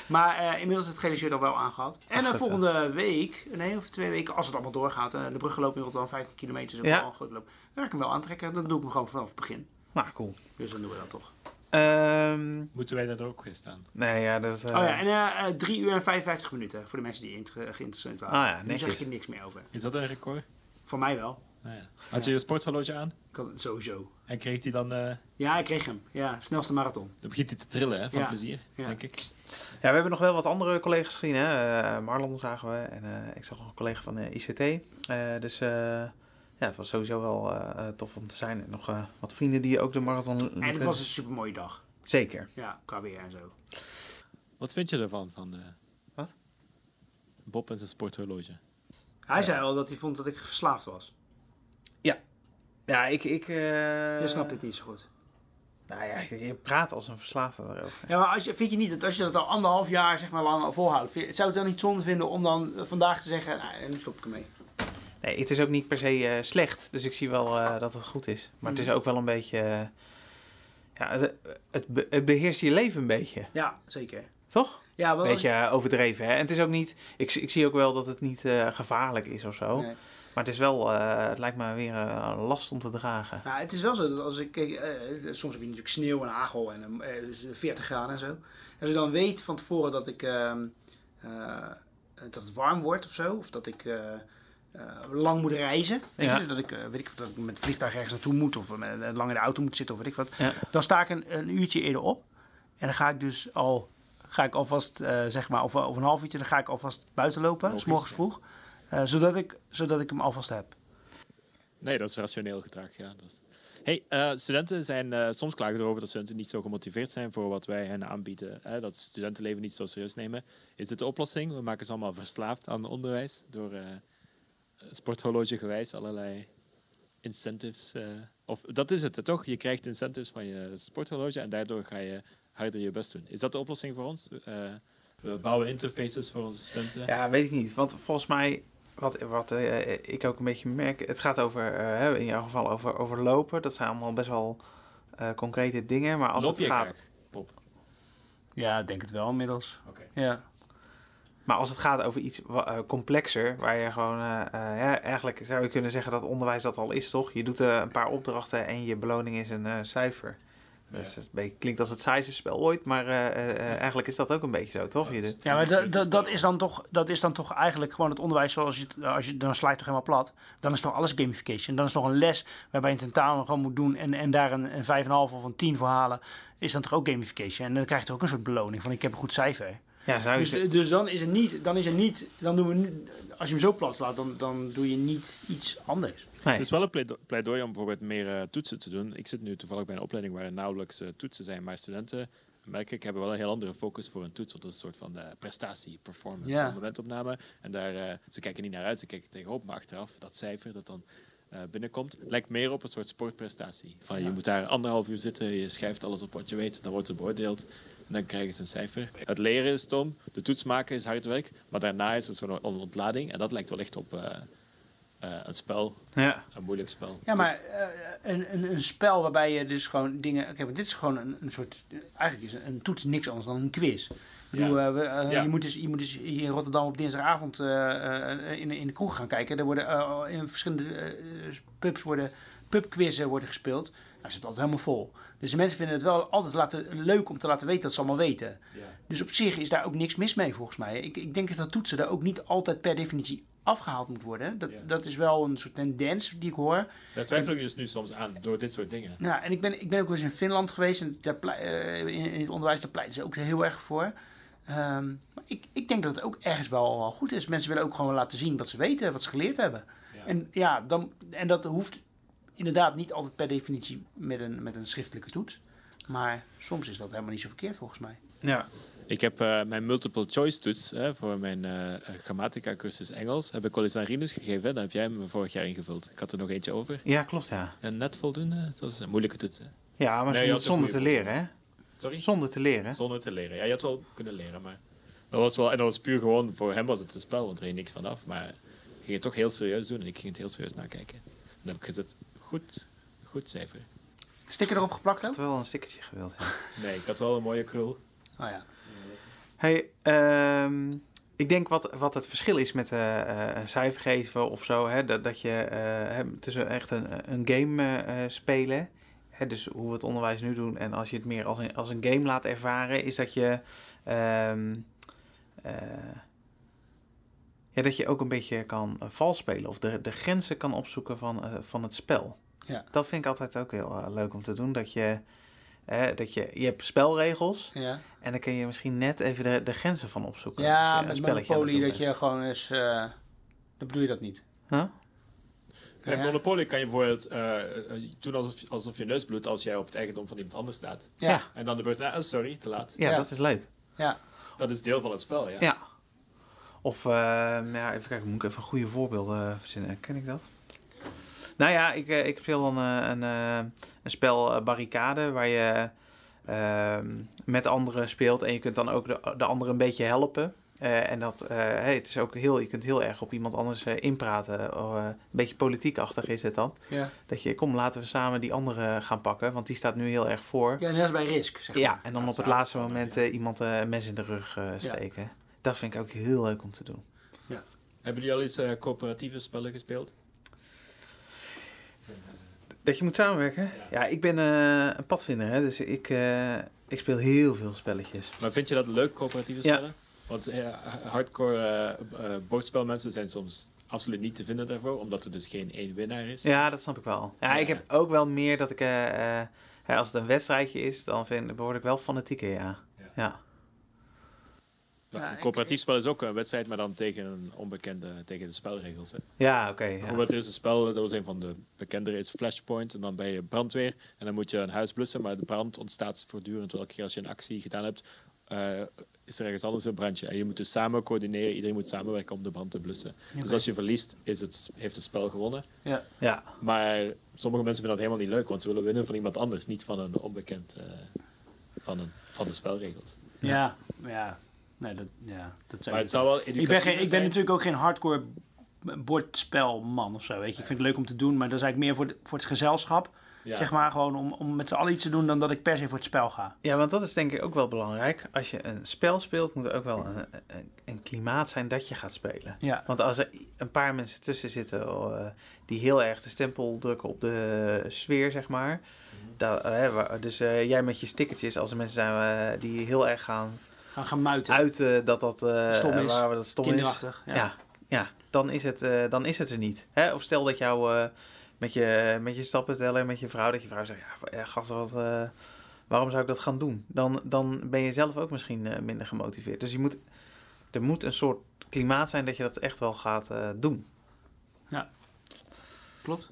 Maar eh, inmiddels het gele shirt al wel aangehad. En Ach, de volgende week, nee, of twee weken, als het allemaal doorgaat. eh, de bruggeloop in Rotterdam, 15 kilometer, is ook Ja. wel een grote loop. Dan ga ik hem wel aantrekken. Dan doe ik hem gewoon vanaf het begin. Nou, cool. Dus dan doen we dat toch. Ehm, Moeten wij daar ook weer staan? nee, ja, dat... eh, oh ja, en eh, eh, 3 uur en 55 minuten voor de mensen die geïnteresseerd waren. Ah ja, Nu netjes. zeg ik er niks meer over. Is dat een record? Voor mij wel. Nou ja. Had je je sporthorloge aan? Ik had het sowieso. En kreeg hij dan... eh, Ja, ik kreeg hem. Ja, snelste marathon. dan begint hij te trillen, hè? Van Ja. plezier, Ja. denk ik. Ja, we hebben nog wel wat andere collega's gezien. Hè? Eh, Marlon zagen we en eh, ik zag nog een collega van de ICT. Eh, dus eh, ja, het was sowieso wel eh, eh, tof om te zijn. En nog eh, wat vrienden die ook de marathon... En het was een super mooie dag. Zeker. Ja, qua weer en zo. Wat vind je ervan? Van, eh, Wat? Bob en zijn sporthorloge. Hij zei al dat hij vond dat ik verslaafd was. Ja, ik... ik eh, Je snapt dit niet zo goed. Nou ja, je praat als een verslaafde erover. Ja, maar als je, vind je niet dat als je dat al anderhalf jaar zeg maar, lang volhoudt, vind- zou je het dan niet zonde vinden om dan vandaag te zeggen, nou, nu stop ik ermee. Nee, het is ook niet per se eh, slecht. Dus ik zie wel eh, dat het goed is. Maar het is ook wel een beetje... eh, ja, het, het, be- het beheerst je leven een beetje. Ja, zeker. Toch? Ja, wel Een beetje overdreven, hè? En het is ook niet... Ik, ik zie ook wel dat het niet gevaarlijk is of zo. Nee. Maar het is wel... het lijkt me weer een last om te dragen. Nou, het is wel zo dat als ik, kijk, eh, soms heb je natuurlijk sneeuw en hagel en eh, dus 40 graden en zo. En als je dan weet van tevoren dat ik ehm, eh, dat het warm wordt of zo, of dat ik lang moet reizen, weet Ja. je, dat ik, eh, weet ik, dat ik met het vliegtuig ergens naartoe moet of met, eh, lang in de auto moet zitten of weet ik wat, Ja. dan sta ik een, een uurtje eerder op en dan ga ik dus al, ga ik alvast, eh, zeg maar, over, over een half uurtje, dan ga ik alvast buiten lopen, s morgens vroeg, eh, zodat, ik, zodat ik hem alvast heb. Nee, dat is rationeel gedrag, ja. Dat is... Hey, eh, studenten zijn eh, soms klagen erover dat studenten niet zo gemotiveerd zijn voor wat wij hen aanbieden. Hè? Dat studentenleven niet zo serieus nemen. Is dit de oplossing? We maken ze allemaal verslaafd aan onderwijs door eh sporthorloge gewijs allerlei incentives. eh, of dat is het, hè, toch? Je krijgt incentives van je sporthorloge en daardoor ga je harder je best doen. Is dat de oplossing voor ons? Eh, we bouwen interfaces voor onze studenten. Ja, weet ik niet. Want volgens mij, wat, wat eh, ik ook een beetje merk, het gaat over, hè, in jouw geval over, over lopen. Dat zijn allemaal best wel eh, concrete dingen. Maar als Loop het je gaat, graag, Pop? Ja, ik denk het wel inmiddels. Oké. Ja. Maar als het gaat over iets eh, complexer, waar je gewoon, eh, eh, ja, eigenlijk zou je kunnen zeggen dat onderwijs dat al is, toch? Je doet een paar opdrachten en je beloning is een cijfer. Dus het klinkt als het saaiste spel ooit, maar eigenlijk is dat ook een beetje zo, toch? Ja, maar dat, is dan toch, dat is dan toch eigenlijk gewoon het onderwijs zoals je als je dan het toch helemaal plat. Dan is toch alles gamification. Dan is toch een les waarbij je een tentamen gewoon moet doen en, en daar een, een 5,5 of een 10 voor halen. Is dan toch ook gamification. En dan krijg je toch ook een soort beloning van ik heb een goed cijfer. Ja, zou je Dus, dus dan is het niet, dan is het niet, dan doen we nu, als je hem zo plat slaat, dan, dan doe je niet iets anders. nee. Het is wel een pleido- pleidooi om bijvoorbeeld meer eh, toetsen te doen. Ik zit nu toevallig bij een opleiding waar er nauwelijks eh, toetsen zijn, maar studenten, merk ik, hebben wel een heel andere focus voor een toets. Want dat is een soort van eh, prestatie, performance, Ja. momentopname. En daar, eh, ze kijken niet naar uit, ze kijken tegenop, maar achteraf, dat cijfer dat dan eh, binnenkomt, lijkt meer op een soort sportprestatie. Van, Je moet daar anderhalf uur zitten, je schrijft alles op wat je weet, dan wordt het beoordeeld. En dan krijgen ze een cijfer. Het leren is stom, de toets maken is hard werk, maar daarna is het zo'n ontlading. En dat lijkt wel echt op eh, eh, een spel, ja. een moeilijk spel. Ja, maar eh, een, een, een spel waarbij je dus gewoon dingen... Oké, want dit is gewoon een, een soort... Eigenlijk is een, een toets niks anders dan een quiz. Ik bedoel, Ja. we, Ja. je, moet dus, je moet dus hier in Rotterdam op dinsdagavond eh, eh, in, in de kroeg gaan kijken. Er worden eh, in verschillende eh, pubs worden pubquizzen worden gespeeld, is het altijd helemaal vol. Dus de mensen vinden het wel altijd laten, leuk om te laten weten dat ze allemaal weten. Dus op zich is daar ook niks mis mee volgens mij. Ik, ik denk dat toetsen daar ook niet altijd per definitie afgehaald moet worden. Dat, Ja. dat is wel een soort tendens die ik hoor. Daar twijfel ik dus nu soms aan door dit soort dingen. Nou, en ik ben, ik ben ook wel eens in Finland geweest en daar eh, in, het onderwijs daar pleiten ze ook heel erg voor. Ehm, maar ik, ik denk dat het ook ergens wel, wel goed is. Mensen willen ook gewoon laten zien wat ze weten, wat ze geleerd hebben. Ja. En, ja, dan, en dat hoeft inderdaad niet altijd per definitie met een, met een schriftelijke toets. Maar soms is dat helemaal niet zo verkeerd volgens mij. Ja. Ik heb eh, mijn multiple choice toets hè, voor mijn eh, grammatica cursus Engels. Heb ik wel eens aan Rinus gegeven. Daar heb jij hem vorig jaar ingevuld. Ik had er nog eentje over. ja, klopt ja. En net voldoende. Het was een moeilijke toets. Hè? Ja, maar Nee, zonder, te leren, hè? Sorry? Zonder te leren. Zonder te leren. Ja, je had wel kunnen leren, maar... Dat was wel, en dat was puur gewoon... Voor hem was het een spel, want er ging niks vanaf. Maar hij ging het toch heel serieus doen. En ik ging het heel serieus nakijken. En dan heb ik gezet, goed, goed cijfer. Sticker erop geplakt Ik had dan? wel een stickertje gewild. Ja. <laughs> Nee, ik had wel een mooie krul. Oh ja. Hey, ehm, ik denk wat, wat het verschil is met eh, eh, een cijfer geven of zo, hè, dat, dat je eh, hè, tussen echt een, een game spelen, hè, dus hoe we het onderwijs nu doen, en als je het meer als een, als een game laat ervaren, is dat je, ehm, eh, ja, dat je ook een beetje kan eh, vals spelen of de, de grenzen kan opzoeken van, eh, van het spel. Ja. Dat vind ik altijd ook heel eh, leuk om te doen, dat je, dat je, je hebt spelregels. Ja, En dan kun je misschien net even de, de grenzen van opzoeken. ja met spelletje Monopoly dat je gewoon eens... eh dan bedoel je dat niet. Huh? Bij Ja. Monopoly kan je bijvoorbeeld eh, doen alsof, alsof je neus bloedt als jij op het eigendom van iemand anders staat. Ja, Ja. En dan de beurt, ah, sorry, te laat. Ja, Ja. dat is leuk. ja. Dat is deel van het spel, ja. Ja. Of, eh, ja, even kijken, moet ik even goede voorbeelden verzinnen. Ken ik dat? Nou ja, ik, eh, ik speel dan eh, een, eh, een spel eh, barricade waar je ehm, met anderen speelt en je kunt dan ook de, de anderen een beetje helpen. Eh, en dat, eh, hey, het is ook heel, je kunt heel erg op iemand anders eh, inpraten. Oh, eh, een beetje politiekachtig is het dan. Ja. Dat je, kom, laten we samen die andere gaan pakken, want die staat nu heel erg voor. ja, net als bij Risk, zeg maar. Ja, en dan Ja, op het laatste moment ja. eh, iemand eh, een mes in de rug eh, steken. Dat vind ik ook heel leuk om te doen. Hebben jullie al eens eh, coöperatieve spellen gespeeld? Dat je moet samenwerken? Ja, ik ben eh, een padvinder, hè, dus ik, eh, ik speel heel veel spelletjes. Maar vind je dat leuk, coöperatieve Ja. spellen? Want eh, hardcore bordspelmensen zijn soms absoluut niet te vinden daarvoor, omdat er dus geen één winnaar is. Ja, dat snap ik wel. Ja, Ja. ik heb ook wel meer dat ik, als het een wedstrijdje is, dan vind, word ik wel fanatieker, ja. Ja. Ja, Ja, een coöperatief spel is ook een wedstrijd, maar dan tegen een onbekende, tegen de spelregels. Hè. ja oké. ja. Bijvoorbeeld, er is een spel, dat was een van de bekendere, is Flashpoint. En dan ben je brandweer en dan moet je een huis blussen, maar de brand ontstaat voortdurend. Elke keer als je een actie gedaan hebt, eh, is er ergens anders een brandje. En je moet dus samen coördineren, iedereen moet samenwerken om de brand te blussen. Dus als je verliest, is het, heeft het spel gewonnen. Ja. Ja, Maar sommige mensen vinden dat helemaal niet leuk, want ze willen winnen van iemand anders, niet van een onbekend, eh, van, een, van de spelregels. Ja, ja. Nee, dat, ja, dat zou Maar het zou wel ik ben, geen, ik ben natuurlijk ook geen hardcore bordspelman of zo, weet je. Ik vind het leuk om te doen, maar dat is eigenlijk meer voor, de- voor het gezelschap. Ja. Zeg maar gewoon om, om met z'n allen iets te doen dan dat ik per se voor het spel ga. Ja, want dat is denk ik ook wel belangrijk. Als je een spel speelt, moet er ook wel een, een, een klimaat zijn dat je gaat spelen. Ja. Want als er een paar mensen tussen zitten eh, die heel erg de stempel drukken op de sfeer, zeg maar. Dat, eh, dus eh, jij met je stickertjes, als er mensen zijn die heel erg gaan Gaan gaan muiten. uiten dat dat eh, Stom is. waar we dat stom Kinderachtig. is. Ja. Ja, ja, dan, is het, eh, dan is het er niet. Hè? Of stel dat jou eh, met, je, met je stappen tellen, met je vrouw, dat je vrouw zegt, ja, ja gast, wat, eh, waarom zou ik dat gaan doen? Dan, dan ben je zelf ook misschien eh, minder gemotiveerd. Dus je moet, er moet een soort klimaat zijn dat je dat echt wel gaat eh, doen. Klopt.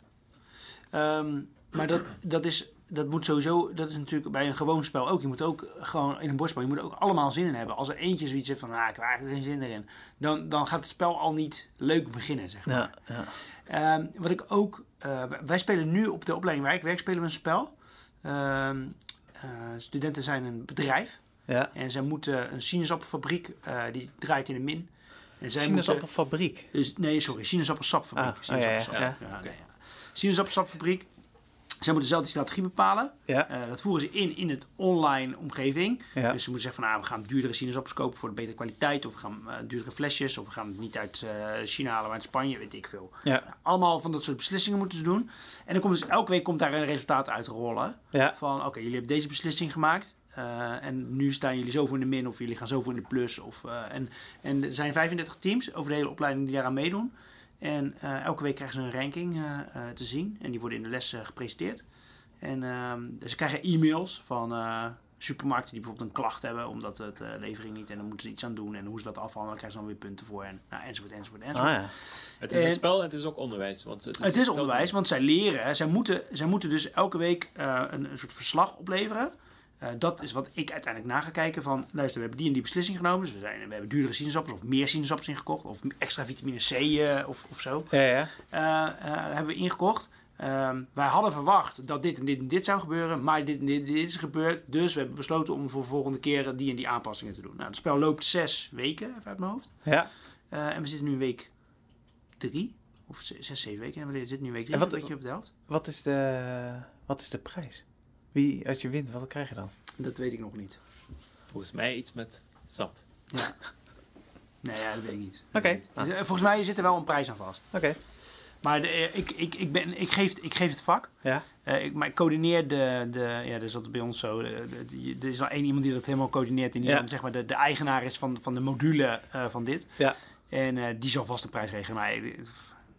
Ehm, maar dat, dat, is, dat moet sowieso, dat is natuurlijk bij een gewoon spel ook. Je moet ook gewoon in een bordspel, je moet ook allemaal zin in hebben. Als er eentje zoiets heeft van, ah, ik heb eigenlijk geen zin erin. Dan, dan gaat het spel al niet leuk beginnen, zeg maar. Ja, ja. Ehm, wat ik ook, eh, wij spelen nu op de opleiding waar ik werk, spelen we een spel. Ehm, eh, studenten zijn een bedrijf ja. en zij moeten een sinaasappelfabriek, eh, die draait in de min. En zij Sinaasappelfabriek. dus, nee, sorry, sinaasappelsapfabriek. Ah, oh ja, ja, ja. Sinaasappelsapfabriek. Zij moeten zelf die strategie bepalen. Ja. Eh, dat voeren ze in in het online omgeving. Ja. Dus ze moeten zeggen van ah, we gaan duurdere sinaasappels kopen voor de betere kwaliteit. Of we gaan eh, duurdere flesjes. Of we gaan het niet uit eh, China halen, maar uit Spanje, weet ik veel. Ja. Allemaal van dat soort beslissingen moeten ze doen. En dan komt dus elke week komt daar een resultaat uitrollen. Ja. Van oké, jullie hebben deze beslissing gemaakt. en nu staan jullie zoveel in de min of jullie gaan zoveel in de plus. Of, en, en er zijn 35 teams over de hele opleiding die daaraan meedoen. En eh, elke week krijgen ze een ranking eh, eh, te zien. En die worden in de les eh, gepresenteerd. En ehm, dus ze krijgen e-mails van eh, supermarkten die bijvoorbeeld een klacht hebben omdat het eh, levering niet. En dan moeten ze iets aan doen. En hoe ze dat afhandelen, krijgen ze dan weer punten voor. En, nou, enzovoort, enzovoort, enzovoort. Ah, ja. Het is een En- spel en het is ook onderwijs. Want het is, Het is onderwijs, want zij leren. hè. Zij moeten, zij moeten dus elke week eh, een, een soort verslag opleveren. Eh, dat is wat ik uiteindelijk na ga kijken van... luister, we hebben die en die beslissing genomen. Dus we, zijn, we hebben duurdere sinaasappels of meer sinaasappels ingekocht. Of extra vitamine C eh, of, of zo. Ja, ja. Eh, hebben we ingekocht. Ehm, wij hadden verwacht dat dit en dit en dit zou gebeuren. Maar dit en dit, en dit is gebeurd. Dus we hebben besloten om voor de volgende keer die en die aanpassingen te doen. Nou, het spel loopt zes weken, even uit mijn hoofd. ja. En we zitten nu in week drie. Of zes, zes, zeven weken. En we zitten nu in week drie. En wat- een beetje op de helft. Wat, is de, wat is de prijs? Wie, als je wint, wat krijg je dan? Dat weet ik nog niet. Volgens mij iets met sap. Ja. Nee, ja, dat weet ik niet. Oké. Dus, eh, Volgens mij zit er wel een prijs aan vast. Oké. Maar de, eh, ik, ik, ik, ben, ik, geef, ik geef het vak. Ja. Eh, ik, maar ik coördineer de, de... Ja, dat is altijd bij ons zo. De, de- die- er is al één iemand die dat helemaal coördineert. En die Ja. dan zeg maar de, de eigenaar is van, van de module eh, van dit. Ja. En eh, die zal vast een prijs regelen. Maar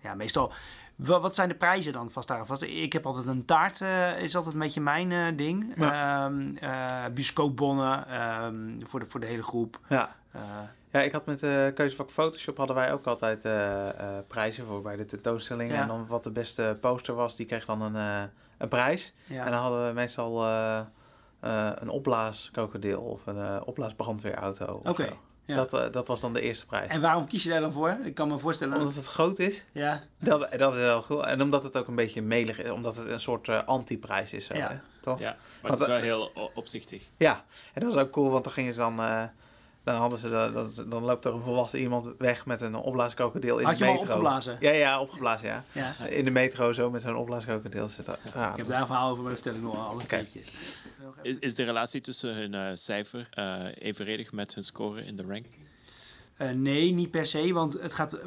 ja, meestal... Wa- Wat zijn de prijzen dan vast daaraan vast? Ik heb altijd een taart, eh, is altijd een beetje mijn eh, ding. Bioscoopbonnen ehm, voor, de, voor de hele groep. Ja. Ja, ik had met de keuzevak Photoshop hadden wij ook altijd prijzen voor bij de tentoonstellingen. Ja. En dan wat de beste poster was, die kreeg dan een, een prijs. ja. En dan hadden we meestal een opblaaskrokodil of een opblaasbrandweerauto. Oké. Ja. Dat, eh, dat was dan de eerste prijs. En waarom kies je daar dan voor? Ik kan me voorstellen. Omdat het groot is, Ja, dat, dat is wel goed. En omdat het ook een beetje melig is, omdat het een soort eh, anti-prijs is. zo, Ja. hè? Toch? Ja, maar Want, het is wel eh, heel o- opzichtig. Ja, en dat was ook cool, want dan gingen ze dan... dan, hadden ze de, dat, dan loopt er een volwassen iemand weg met een opblaaskrokodil in Had de je hem al metro. opgeblazen? Ja, ja, opgeblazen, ja. ja. In de metro zo met zo'n opblaaskrokodil zitten. Ja, Ik heb daar een verhaal over, maar dat vertel ik nog wel een keertje. Is, is de relatie tussen hun eh, cijfer eh, evenredig met hun score in de ranking? Eh, nee, niet per se, want, het gaat,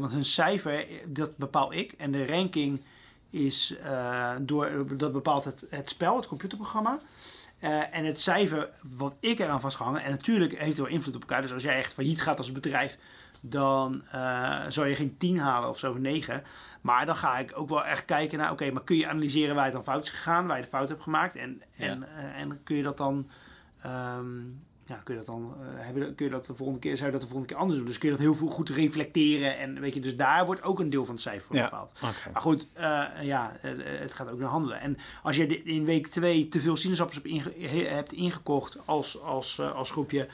want hun cijfer, dat bepaal ik. En de ranking is eh, door, dat bepaalt het, het spel, het computerprogramma. Eh, en het cijfer wat ik eraan vastgehangen, en natuurlijk heeft het wel invloed op elkaar. Dus als jij echt failliet gaat als bedrijf, dan eh zou je geen 10 halen of zo, 9. Maar dan ga ik ook wel echt kijken naar, oké, maar kun je analyseren waar het dan fout is gegaan, waar je de fout hebt gemaakt. En, en, eh, en kun je dat dan ehm, ja, kun je dat dan eh, hebben, kun je dat de volgende keer, zou je dat de volgende keer anders doen. Dus kun je dat heel veel goed reflecteren. En weet je, dus daar wordt ook een deel van het cijfer voor Ja. bepaald. Maar goed, eh, ja, eh, het gaat ook naar handelen. En als je in week 2 te veel sinaasappels hebt, inge- he- hebt ingekocht als, als, als groepje,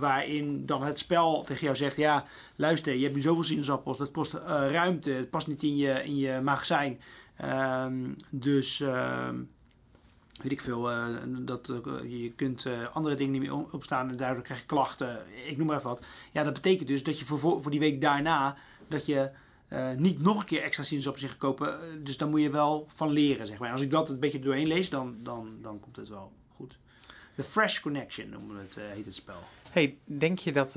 waarin dan het spel tegen jou zegt, ja, luister, je hebt nu zoveel sinaasappels, dat kost ruimte, het past niet in je, in je magazijn. Ehm, dus ehm, weet ik veel, eh, dat, eh, je kunt eh, andere dingen niet meer op- opstaan en daardoor krijg je klachten, ik noem maar even wat. Ja, dat betekent dus dat je voor, voor die week daarna, dat je niet nog een keer extra sinaasappels in gaat kopen. Dus dan moet je wel van leren, zeg maar. Als ik dat een beetje doorheen lees, dan, dan, dan komt het wel goed. The Fresh Connection noemen we het, heet het spel. Hey, denk je dat,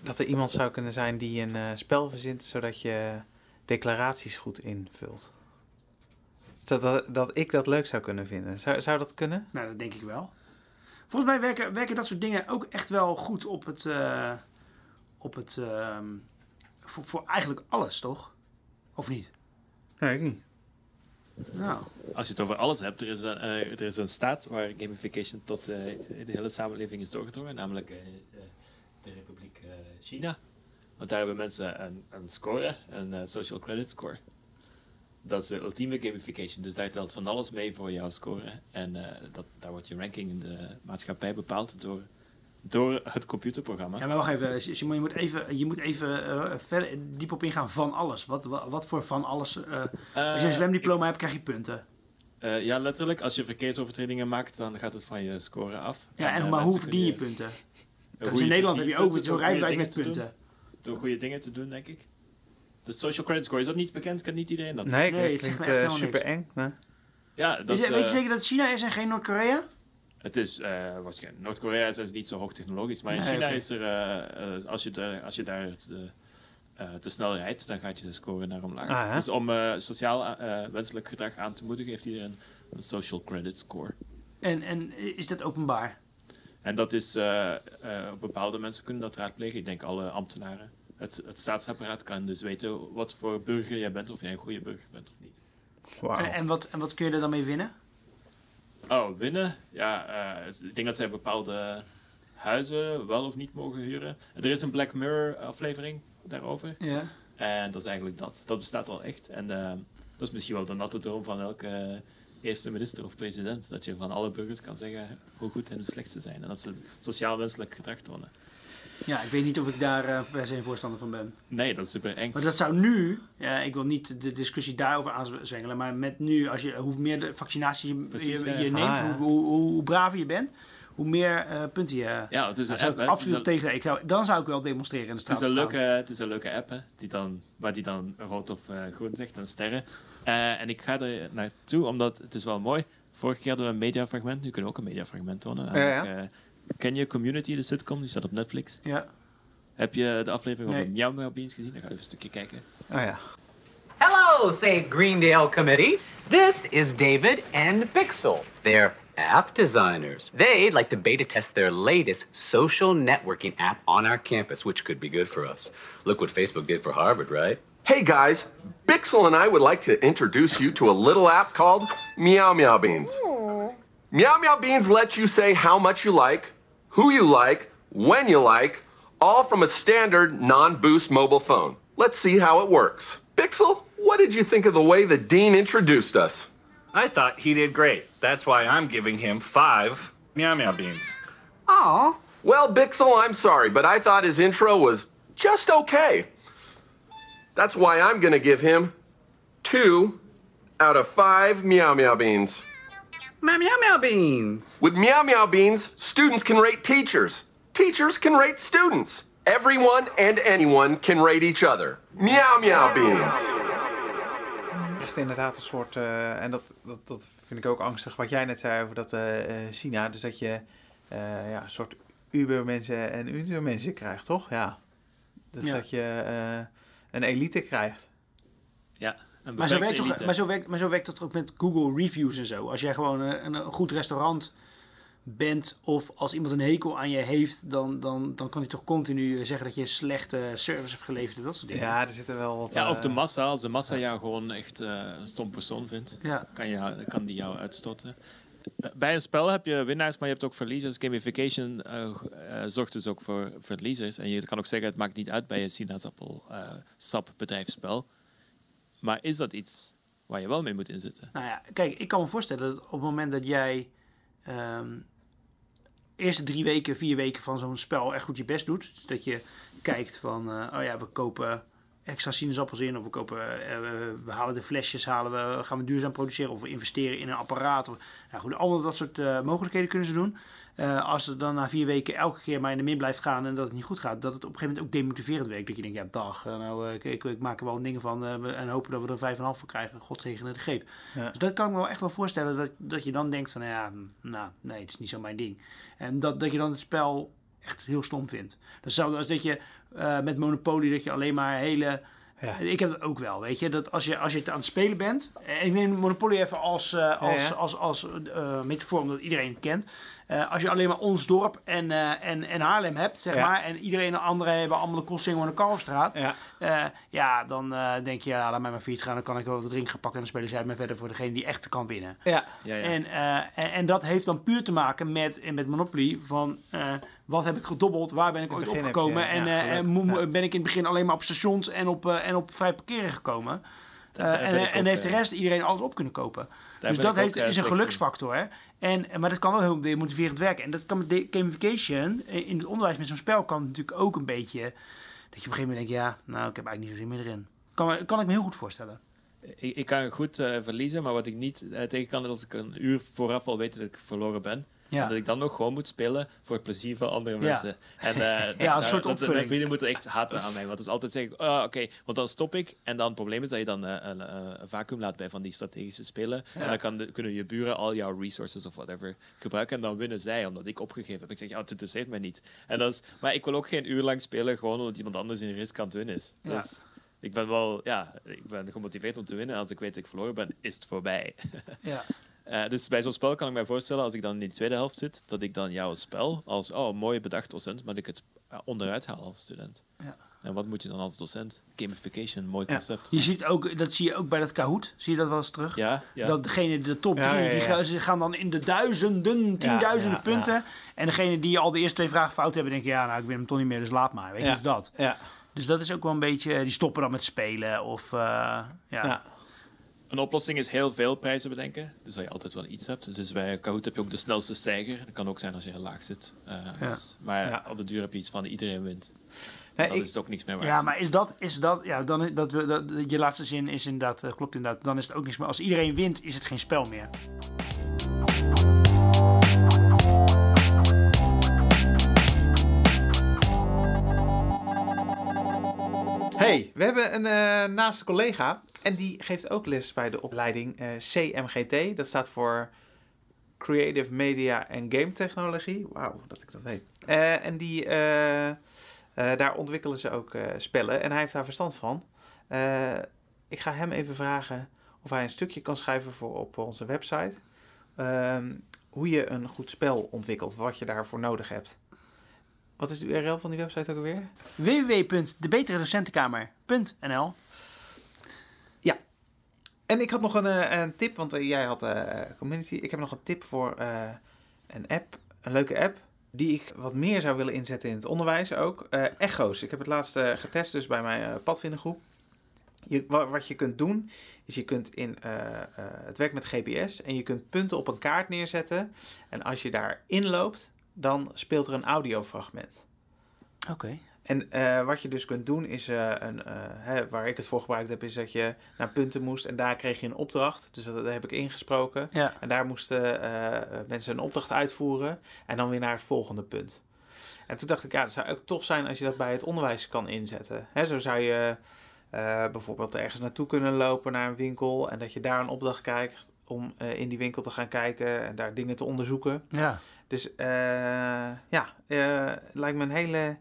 dat er iemand zou kunnen zijn die een spel verzint zodat je declaraties goed invult? Dat, dat, dat ik dat leuk zou kunnen vinden. Zou, zou dat kunnen? Nou, dat denk ik wel. Volgens mij werken, werken dat soort dingen ook echt wel goed op het... eh, op het ehm, voor, voor eigenlijk alles, toch? Of niet? Nee, ik niet. Nou, Als je het over alles hebt, er is een, eh, er is een staat waar gamification tot eh, de hele samenleving is doorgedrongen, namelijk eh, eh, de Republiek eh, China. Want daar hebben mensen een, een score, een social credit score. Dat is de ultieme gamification, dus daar telt van alles mee voor jouw score. En eh, dat, daar wordt je ranking in de maatschappij bepaald door, door het computerprogramma. ja, maar wacht even. Simon, je moet even, je moet even eh, diep op ingaan van alles. Wat, wat, wat voor van alles? eh, als je een zwemdiploma hebt, krijg je punten. Ja, letterlijk. Als je verkeersovertredingen maakt, dan gaat het van je score af. Ja, en, maar hoe verdien je punten? Dat is in Nederland heb je ook zo'n rijbewijs met doen. punten. Door goede dingen te doen, denk ik. De social credit score, is dat niet bekend? Kent niet iedereen dat? Nee, Nee, het klinkt eh, super eng. Nee. Ja, dat Weet is, je, weet je eh, zeker dat het China is en geen Noord-Korea? Het is eh, waarschijnlijk. Noord-Korea is, is niet zo hoog technologisch, maar in Nee, China is er. als, je de, als je daar te, eh, te snel rijdt, dan gaat je de score naar omlaag. Ah, dus om eh, sociaal eh, wenselijk gedrag aan te moedigen, heeft iedereen een social credit score. En, en is dat openbaar? En dat is. eh, eh, bepaalde mensen kunnen dat raadplegen. Ik denk alle ambtenaren. Het, het staatsapparaat kan dus weten wat voor burger jij bent, of jij een goede burger bent of niet. En, en, wat, en wat kun je er dan mee winnen? Oh, winnen? Ja, eh, ik denk dat zij bepaalde huizen wel of niet mogen huren. Er is een Black Mirror aflevering daarover. Ja. En dat is eigenlijk dat. Dat bestaat al echt. En eh, dat is misschien wel de natte droom van elke eerste minister of president. Dat je van alle burgers kan zeggen hoe goed en hoe slecht ze zijn. En dat ze sociaal wenselijk gedrag tonen. Ja, ik weet niet of ik daar eh, per se een voorstander van ben. Nee, dat is super eng. Maar dat zou nu, ja, ik wil niet de discussie daarover aanzwengelen, maar met nu, als je, hoe meer de vaccinatie je, Precies, je, neemt, Ah, ja. hoe, hoe, hoe, hoe braver je bent, hoe meer eh, punten je... Ja, het is een app. absoluut Het een- tegen. Ik zou, dan zou ik wel demonstreren in de Het straat. is, een leuke, het is een leuke app, hè, die dan, waar die dan rood of eh, groen zegt en sterren. Eh, en ik ga er naartoe, omdat het is wel mooi. Vorige keer hadden we een mediafragment, nu kunnen we ook een mediafragment tonen. Ja, ja. Namelijk, ken je Community, de sitcom? Die staat op Netflix. Ja. Heb je de aflevering Nee. over Meow Meow Beans gezien? Dan ga ik even een stukje kijken. Oh ja. Hello, say Greendale Committee. This is David and Pixel. They're app designers. They'd like to beta test their latest social networking app on our campus, which could be good for us. Look what Facebook did for Harvard, right? Hey guys, Bixel and I would like to introduce you to a little app called Meow Meow Beans. Meow Meow Beans lets you say how much you like, who you like, when you like, all from a standard non boost mobile phone. Let's see how it works. Bixel, what did you think of the way the Dean introduced us? I thought he did great. That's why I'm giving him five meow meow beans. Aw. Well, Bixel, I'm sorry, but I thought his intro was just okay. That's why I'm gonna give him two out of five Meow Meow Beans. Meow meow meow beans. With Meow Meow Beans, students can rate teachers. Teachers can rate students. Everyone and anyone can rate each other. Meow Meow Beans. Echt inderdaad een soort, eh, en dat, dat, dat vind ik ook angstig, wat jij net zei over dat eh, eh, China. Dus dat je eh, ja, een soort Uber-mensen en Uber-mensen krijgt, toch? Ja. Dus Ja. dat je eh, een elite krijgt. Ja, een Maar zo, werkt toch, maar, zo werkt, maar zo werkt dat ook met Google Reviews en zo. Als jij gewoon een, een, een goed restaurant bent of als iemand een hekel aan je heeft, dan, dan, dan kan hij toch continu zeggen dat je slechte service hebt geleverd en dat soort dingen. Ja, er zitten wel wat... Ja, of de eh, massa. Als de massa jou gewoon echt eh, een stom persoon vindt, Ja. kan, je, kan die jou uitstoten. Eh, Bij een spel heb je winnaars, maar je hebt ook verliezers. Gamification eh, eh, zorgt dus ook voor verliezers. En je kan ook zeggen, het maakt niet uit bij een sinaasappel eh sap bedrijfsspel. Maar is dat iets waar je wel mee moet inzetten? Nou ja, kijk, ik kan me voorstellen dat op het moment dat jij ehm eerste drie weken, vier weken van zo'n spel echt goed je best doet. Dus dat je kijkt van, eh, oh ja, we kopen extra sinaasappels in. Of we, kopen, eh, we- we halen de flesjes, halen we, gaan we duurzaam produceren. Of we investeren in een apparaat. Of, nou goed, allemaal dat soort eh, mogelijkheden kunnen ze doen. Eh, als het dan na vier weken elke keer maar in de min blijft gaan en dat het niet goed gaat, dat het op een gegeven moment ook demotiverend werkt. Dat je denkt, ja dag, eh, nou, eh, ik, ik, ik maak er wel dingen van en hopen dat we er een 5,5 voor krijgen. God zegene de greep. Ja. Dus dat kan ik me wel echt wel voorstellen, dat, dat je dan denkt van, nou ja, hm, nou, nee, het is niet zo mijn ding. En dat, dat je dan het spel echt heel stom vindt. Hetzelfde als dat je met Monopoly, dat je alleen maar hele... Ja. Ik heb dat ook wel, weet je. Dat als je, als je het aan het spelen bent... En ik neem Monopoly even als, eh, als, ja. als, als, eh, metafoor, omdat iedereen het kent. Eh, als je alleen maar ons dorp en, eh, en, en Haarlem hebt, zeg Ja. maar... en iedereen de andere hebben allemaal de Koolsingel en de Kalfstraat... Ja. Eh, ja, dan eh, denk je, ja, laat mij maar fiets gaan. Dan kan ik wel wat drink gaan pakken en dan spelen zij me verder voor degene die echt kan winnen. Ja. Ja, ja. En, eh, en, en dat heeft dan puur te maken met, met Monopoly van eh, wat heb ik gedobbeld, waar ben ik ooit heb opgekomen ja, en, eh, ben ik in het begin alleen maar op stations en op, en op vrij parkeren gekomen. Eh, en en ook, heeft de rest iedereen alles op kunnen kopen. Dus dat heeft, is een geluksfactor. Hè? En, maar dat kan wel heel demotiverend werken. En dat kan met gamification in het onderwijs met zo'n spel kan natuurlijk ook een beetje... Dat je op een gegeven moment denkt, ja, nou, ik heb eigenlijk niet zo meer erin. Kan, kan ik me heel goed voorstellen. Ik, ik kan goed eh, verliezen, maar wat ik niet eh, tegen kan is als ik een uur vooraf al weet dat ik verloren ben. Ja. En dat ik dan nog gewoon moet spelen voor het plezier van andere Ja. mensen. En, eh, <laughs> Ja, een dat- soort dat- opvulling. Mijn vrienden moeten echt haten aan mij. Want het is altijd zeggen, oh, oké, want dan stop ik. En dan het probleem is dat je dan eh, een, een, een vacuüm laat bij van die strategische spelen. En dan kan de- kunnen je buren al jouw resources of whatever gebruiken. En dan winnen zij, omdat ik opgegeven heb. Ik zeg, ja, het interesseert mij niet. En dat is, maar ik wil ook geen uur lang spelen, gewoon omdat iemand anders in risk aan het winnen is. Ja. Dus ik ben wel, ja, ik ben gemotiveerd om te winnen. Als ik weet dat ik verloren ben, is het voorbij. <laughs> Ja. Eh, dus bij zo'n spel kan ik mij voorstellen, als ik dan in die tweede helft zit, dat ik dan jouw spel als, oh, mooi bedacht docent, maar dat ik het eh, onderuit haal als student. Ja. En wat moet je dan als docent? Gamification, mooi Ja. concept. Je ziet ook, dat zie je ook bij dat Kahoot. Zie je dat wel eens terug? Ja, ja. Dat degene, de top Ja, drie, ja, Die gaan, ze gaan dan in de duizenden, tienduizenden ja, ja. punten. En degene die al de eerste twee vragen fout hebben, denken, ja, nou, ik ben hem toch niet meer, dus laat maar. Weet je, Ja. dus dat. Ja. Dus dat is ook wel een beetje, die stoppen dan met spelen. Of, eh, ja. Een oplossing is heel veel prijzen bedenken, dus dat je altijd wel iets hebt. Dus bij Kahoot heb je ook de snelste stijger. Dat kan ook zijn als je heel laag zit. Eh, Ja. maar Ja. op de duur heb je iets van iedereen wint. Nee, dan ik- is het ook niks meer waard. Ja, maar is dat, is dat, ja, dan is, dat, we- dat, je laatste zin is inderdaad, eh, klopt inderdaad. Dan is het ook niks meer. Als iedereen wint, is het geen spel meer. Hey, we hebben een eh naaste collega en die geeft ook les bij de opleiding eh, CMGT. Dat staat voor Creative Media en Game Technologie. Wauw, dat ik dat weet. Eh, en die, daar ontwikkelen ze ook spellen en hij heeft daar verstand van. Ik ga hem even vragen of hij een stukje kan schrijven voor op onze website. Ehm, hoe je een goed spel ontwikkelt, wat je daarvoor nodig hebt. Wat is de URL van die website ook alweer? www.debeteredocentenkamer.nl En ik had nog een, eh, een tip, want eh, jij had eh, community. Ik heb nog een tip voor een app, een leuke app, die ik wat meer zou willen inzetten in het onderwijs ook. Echo's. Ik heb het laatst getest dus bij mijn padvindergroep. Je, wa- wat je kunt doen, is je kunt in, het werkt met GPS en je kunt punten op een kaart neerzetten. En als je daar inloopt, dan speelt er een audiofragment. Oké. En eh, wat je dus kunt doen is, eh, een, eh, hè, waar ik het voor gebruikt heb, is dat je naar punten moest en daar kreeg je een opdracht. Dus dat, dat heb ik ingesproken. Ja. En daar moesten mensen een opdracht uitvoeren en dan weer naar het volgende punt. En toen dacht ik, ja, het zou ook tof zijn als je dat bij het onderwijs kan inzetten. Hè, zo zou je bijvoorbeeld ergens naartoe kunnen lopen naar een winkel en dat je daar een opdracht krijgt om in die winkel te gaan kijken en daar dingen te onderzoeken. Ja. Dus eh, ja, eh, het lijkt me een hele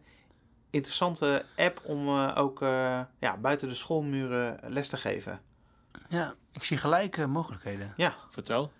interessante app om eh, ook eh, ja, buiten de schoolmuren les te geven. ja, ik zie gelijk eh, mogelijkheden. Ja, Vertel.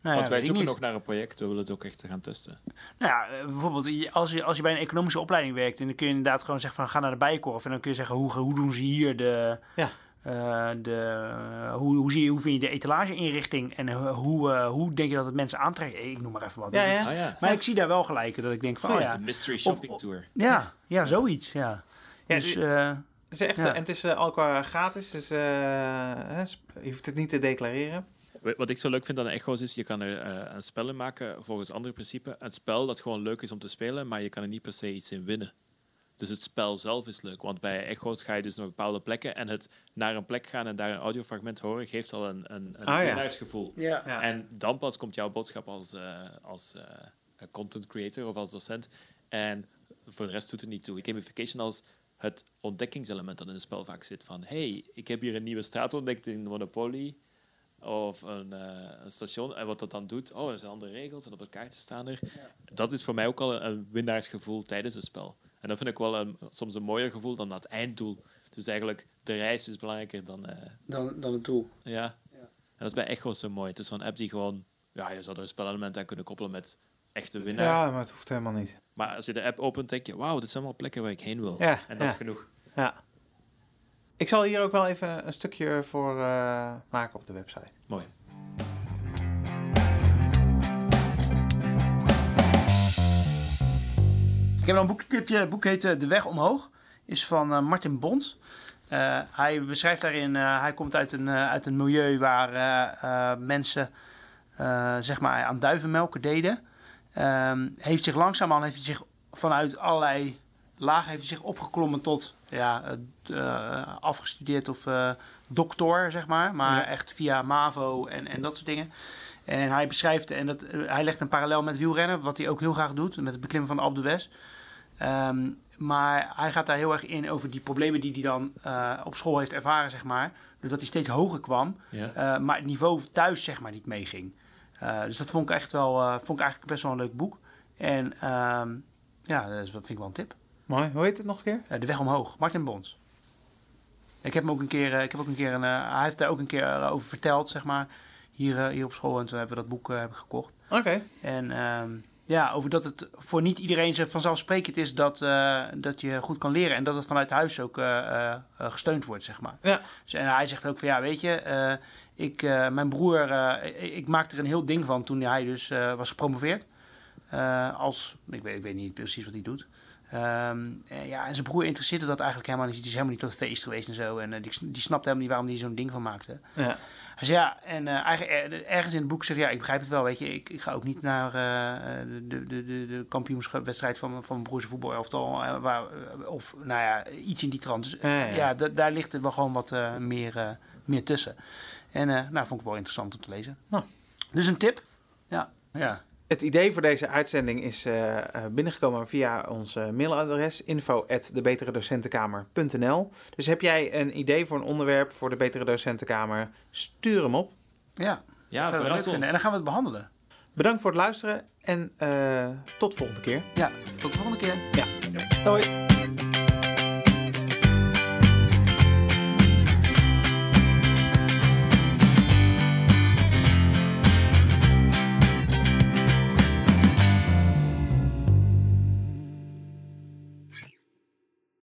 Nou ja, Want wij zoeken nog naar een project, we willen het ook echt gaan testen. Nou ja, bijvoorbeeld als je, als je bij een economische opleiding werkt... en dan kun je inderdaad gewoon zeggen van ga naar de Bijenkorf... en dan kun je zeggen hoe, hoe doen ze hier de... Ja. Eh, de hoe, hoe, zie je, hoe vind je de etalageinrichting en hoe, hoe, eh, hoe denk je dat het mensen aantrekt? Ik noem maar even wat. Ja, ja. Ja, Maar ik zie daar wel gelijk dat ik denk van, oh ja, de Mystery Shopping Tour. ja, ja, zoiets, ja. Ja, dus, eh, het is echt, Ja. en het is ook eh, gratis, dus eh, je hoeft het niet te declareren. Wat ik zo leuk vind aan Echo's is, je kan er eh, een spel in maken volgens andere principes. Een spel dat gewoon leuk is om te spelen, maar je kan er niet per se iets in winnen. Dus het spel zelf is leuk, want bij Echo's ga je dus naar bepaalde plekken en het naar een plek gaan en daar een audiofragment horen geeft al een, een, een Ah, ja. winnaarsgevoel. ja. Ja. En dan pas komt jouw boodschap als, eh, als eh, content creator of als docent. En voor de rest doet het niet toe. Gamification als het ontdekkingselement dat in het spel vaak zit. Van, hey, ik heb hier een nieuwe straat ontdekt in Monopoly. Of een, eh, een station. En wat dat dan doet, oh, er zijn andere regels en op het kaartje staan er. Dat is voor mij ook al een, een winnaarsgevoel tijdens het spel. En dat vind ik wel een, soms een mooier gevoel dan dat einddoel. Dus eigenlijk, de reis is belangrijker dan... eh, Dan, dan het doel. ja. En dat is bij Echo zo mooi. Het is zo'n app die gewoon... Ja, je zou er een spelelement aan kunnen koppelen met echte winnaar. Ja, maar het hoeft helemaal niet. Maar als je de app opent, denk je... Wauw, dit zijn allemaal plekken waar ik heen wil. Ja, en dat ja. is genoeg. Ja. Ik zal hier ook wel even een stukje voor eh, maken op de website. Mooi. Ik heb nog een boektipje. Het boek heet eh, De Weg Omhoog. Is van eh, Martin Bond. Eh, hij beschrijft daarin, eh, hij komt uit een, uit een milieu waar mensen zeg maar aan duivenmelken deden. Ehm, heeft zich langzaamaan heeft hij zich vanuit allerlei lagen heeft hij zich opgeklommen tot ja, afgestudeerd of doctor, zeg maar. Maar Ja. echt via MAVO en, en dat soort dingen. En hij beschrijft, en dat, eh, hij legt een parallel met wielrennen, wat hij ook heel graag doet, met het beklimmen van de Alpe d'Huez. Ehm, maar hij gaat daar heel erg in over die problemen die hij dan eh, op school heeft ervaren, zeg maar. Doordat hij steeds hoger kwam, Ja. eh, maar het niveau thuis, zeg maar, niet meeging. Dus dat vond ik echt wel, vond ik eigenlijk best wel een leuk boek. En ehm, ja, dat vind ik wel een tip. Mooi. Hoe heet het nog een keer? De weg omhoog, Martin Bons. Ik heb hem ook een keer, ik heb ook een keer een, hij heeft daar ook een keer over verteld, zeg maar, hier, eh, hier op school. En toen hebben we dat boek eh, hebben gekocht. Oké. En ehm, ja, over dat het voor niet iedereen vanzelfsprekend is dat, eh, dat je goed kan leren. En dat het vanuit huis ook gesteund wordt, zeg maar. Ja. Dus, en hij zegt ook van, ja, weet je, ik, mijn broer, ik, maakte er een heel ding van toen hij dus was gepromoveerd. Als, ik weet, ik weet niet precies wat hij doet. Ehm, en ja, en zijn broer interesseerde dat eigenlijk helemaal niet. Die is helemaal niet tot het feest geweest en zo. En die, die snapte helemaal niet waarom hij zo'n ding van maakte. Ja. Hij zei ja, en eh, eigenlijk, ergens in het boek zegt ja, ik begrijp het wel, weet je, ik, ik ga ook niet naar eh, de, de, de, de kampioenswedstrijd van, van mijn broers voetbalelftal, eh, waar, of nou ja, iets in die trant. Dus Ja, ja. ja, da- daar ligt er wel gewoon wat meer, meer tussen. En nou, vond ik wel interessant om te lezen. Nou. Dus een tip. Ja, ja. Het idee voor deze uitzending is eh, eh, binnengekomen via ons eh, mailadres info@debeteredocentenkamer.nl. Dus heb jij een idee voor een onderwerp voor de Betere Docentenkamer? Stuur hem op. Ja, Ja, verras vinden. En dan gaan we het behandelen. Bedankt voor het luisteren en eh, tot de volgende keer. Ja, tot de volgende keer. Ja. Hoi.